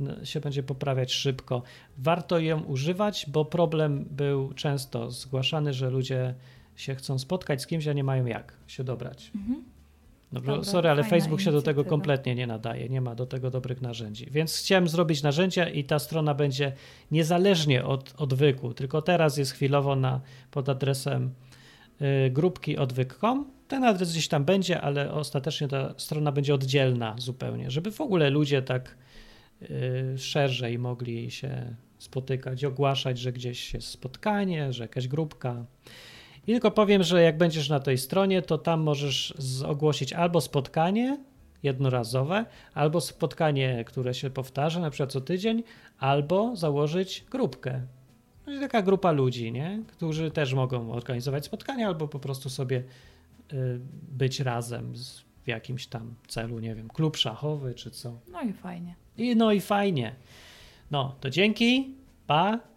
no, się będzie poprawiać szybko. Warto ją używać, bo problem był często zgłaszany, że ludzie się chcą spotkać z kimś, a nie mają jak się dobrać. Mhm. No Dobra, sorry, ale Facebook się do tego kompletnie nie nadaje, nie ma do tego dobrych narzędzi. Więc chciałem zrobić narzędzia i ta strona będzie niezależnie od odwyku, tylko teraz jest chwilowo na, pod adresem y, grupki odwyk.com. Ten adres gdzieś tam będzie, ale ostatecznie ta strona będzie oddzielna zupełnie, żeby w ogóle ludzie tak y, szerzej mogli się spotykać, ogłaszać, że gdzieś jest spotkanie, że jakaś grupka. I tylko powiem, że jak będziesz na tej stronie, to tam możesz ogłosić albo spotkanie jednorazowe, albo spotkanie, które się powtarza, na przykład co tydzień, albo założyć grupkę. No i taka grupa ludzi, nie? którzy też mogą organizować spotkania, albo po prostu sobie y, być razem z, w jakimś tam celu, nie wiem, klub szachowy czy co. no i fajnie. I no i fajnie. No, to dzięki, pa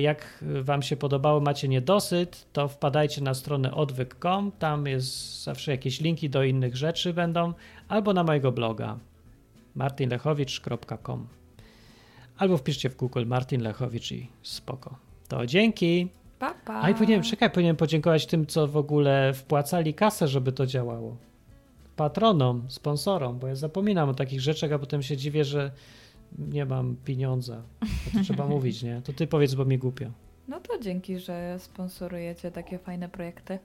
Jak Wam się podobało, macie niedosyt, to wpadajcie na stronę odwyk.com. Tam jest zawsze jakieś linki do innych rzeczy będą, albo na mojego bloga martinlechowicz.com. Albo wpiszcie w Google Martin Lechowicz i spoko. To dzięki. Pa, pa. A i powinienem, czekaj, powinienem podziękować tym, co w ogóle wpłacali kasę, żeby to działało. Patronom, sponsorom, bo ja zapominam o takich rzeczach, a potem się dziwię, że nie mam pieniądza. To, to trzeba mówić, nie? To ty powiedz, bo mi głupio. No to dzięki, że sponsorujecie takie fajne projekty.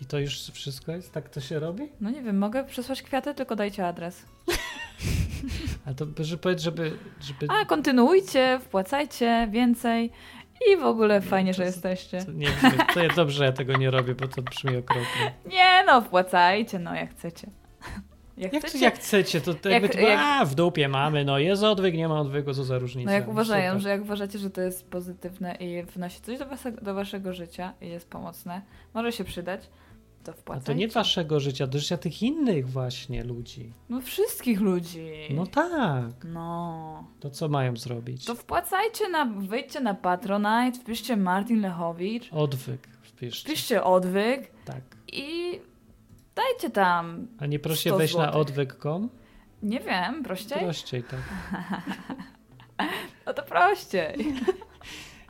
I to już wszystko jest? Tak to się robi? No nie wiem, mogę przesłać kwiaty, tylko dajcie adres. A to że powiedz, żeby... żeby A, kontynuujcie, wpłacajcie więcej i w ogóle fajnie, że jesteście. to, nie wiem, to jest dobrze, że ja tego nie robię, bo to brzmi okropnie. Nie no, wpłacajcie, no jak chcecie. Jak, Jak, chcecie. jak chcecie, to tak Jak- jakby, jak- a w dupie mamy, no jest odwyk, nie ma odwyku, co za różnica. No jak uważają, Super. że jak uważacie, że to jest pozytywne i wnosi coś do, was, do waszego życia i jest pomocne, może się przydać, to A wpłacajcie. to nie waszego życia, do życia tych innych właśnie ludzi. No wszystkich ludzi. No tak. No. To co mają zrobić? To wpłacajcie na, wyjdźcie na Patronite, wpiszcie Martin Lechowicz, Odwyk wpiszcie. wpiszcie odwyk Tak. i dajcie tam, A nie 100 wejść na odwyk.com? nie wiem, prościej? Prościej, tak. No to prościej.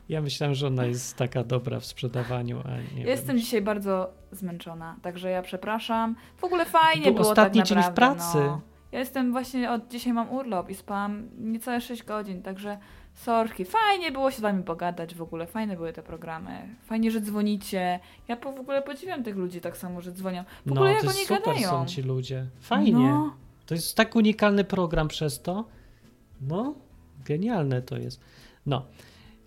Ja myślałem, że ona jest taka dobra w sprzedawaniu, a nie Ja Jestem dzisiaj bardzo zmęczona, także ja przepraszam. W ogóle fajnie Był było ostatni tak dzień w naprawdę, pracy. No. Ja jestem właśnie, od dzisiaj mam urlop i spałam niecałe 6 godzin, także sorki. Fajnie było się z wami pogadać w ogóle, fajne były te programy. Fajnie, że dzwonicie. Ja po, w ogóle podziwiam tych ludzi tak samo, że dzwonią. W No, ogóle jak to oni super gadają. są ci ludzie. Fajnie. No. To jest tak unikalny program przez to. No, genialne to jest. No.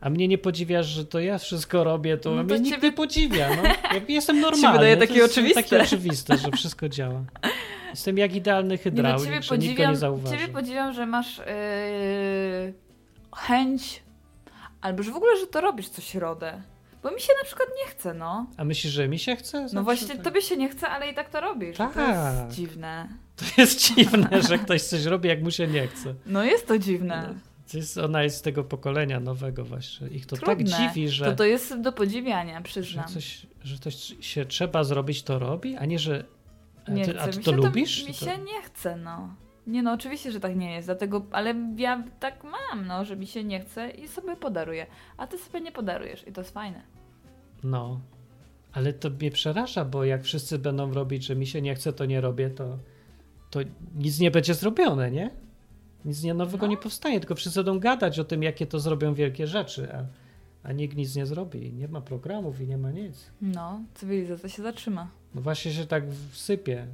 A mnie nie podziwiasz, że to ja wszystko robię, to No to mnie nikt ciebie- nie podziwia. No. Ja jestem normalny. wydaje to takie jest oczywiste. Takie oczywiste, że wszystko działa. Jestem jak idealny Nie, no, hydraulik, ciebie że nikt podziwiam, nie zauważy. ciebie podziwiam, że masz yy, chęć, albo że w ogóle, że to robisz co środę. Bo mi się na przykład nie chce, no. A myślisz, że mi się chce? No Zawsze właśnie, tak. tobie się nie chce, ale i tak to robisz. To Tak. jest dziwne. To jest dziwne, że ktoś coś robi, jak mu się nie chce. No jest to dziwne. No, to jest, ona jest z tego pokolenia nowego właśnie. Ich to tak Trudne. dziwi, że, To to jest do podziwiania, że, przyznam. coś, że coś się trzeba zrobić, to robi, a nie, że... A nie ty, chce. a ty to się lubisz? mi To- się nie chce, no. Nie no, oczywiście, że tak nie jest, dlatego, ale ja tak mam, no, że mi się nie chce i sobie podaruję. A ty sobie nie podarujesz i to jest fajne. No, ale to mnie przeraża, bo jak wszyscy będą robić, że mi się nie chce, to nie robię, to, to nic nie będzie zrobione, nie? Nic nie nowego No. nie powstanie, tylko wszyscy będą gadać o tym, jakie to zrobią wielkie rzeczy, a, a nikt nic nie zrobi. Nie ma programów i nie ma nic. No, cywilizacja się zatrzyma. No właśnie się tak wsypie.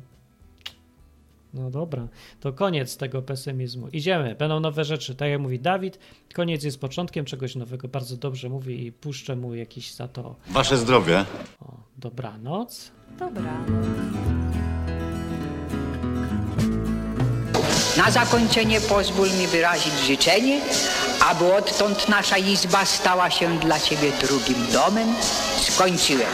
No dobra, to koniec tego pesymizmu. Idziemy, będą nowe rzeczy. Tak jak mówi Dawid, koniec jest początkiem czegoś nowego. Bardzo dobrze mówi i puszczę mu jakiś za to. Wasze zdrowie. O, dobranoc. Dobra. Na zakończenie pozwól mi wyrazić życzenie, aby odtąd nasza izba stała się dla Ciebie drugim domem. Skończyłem.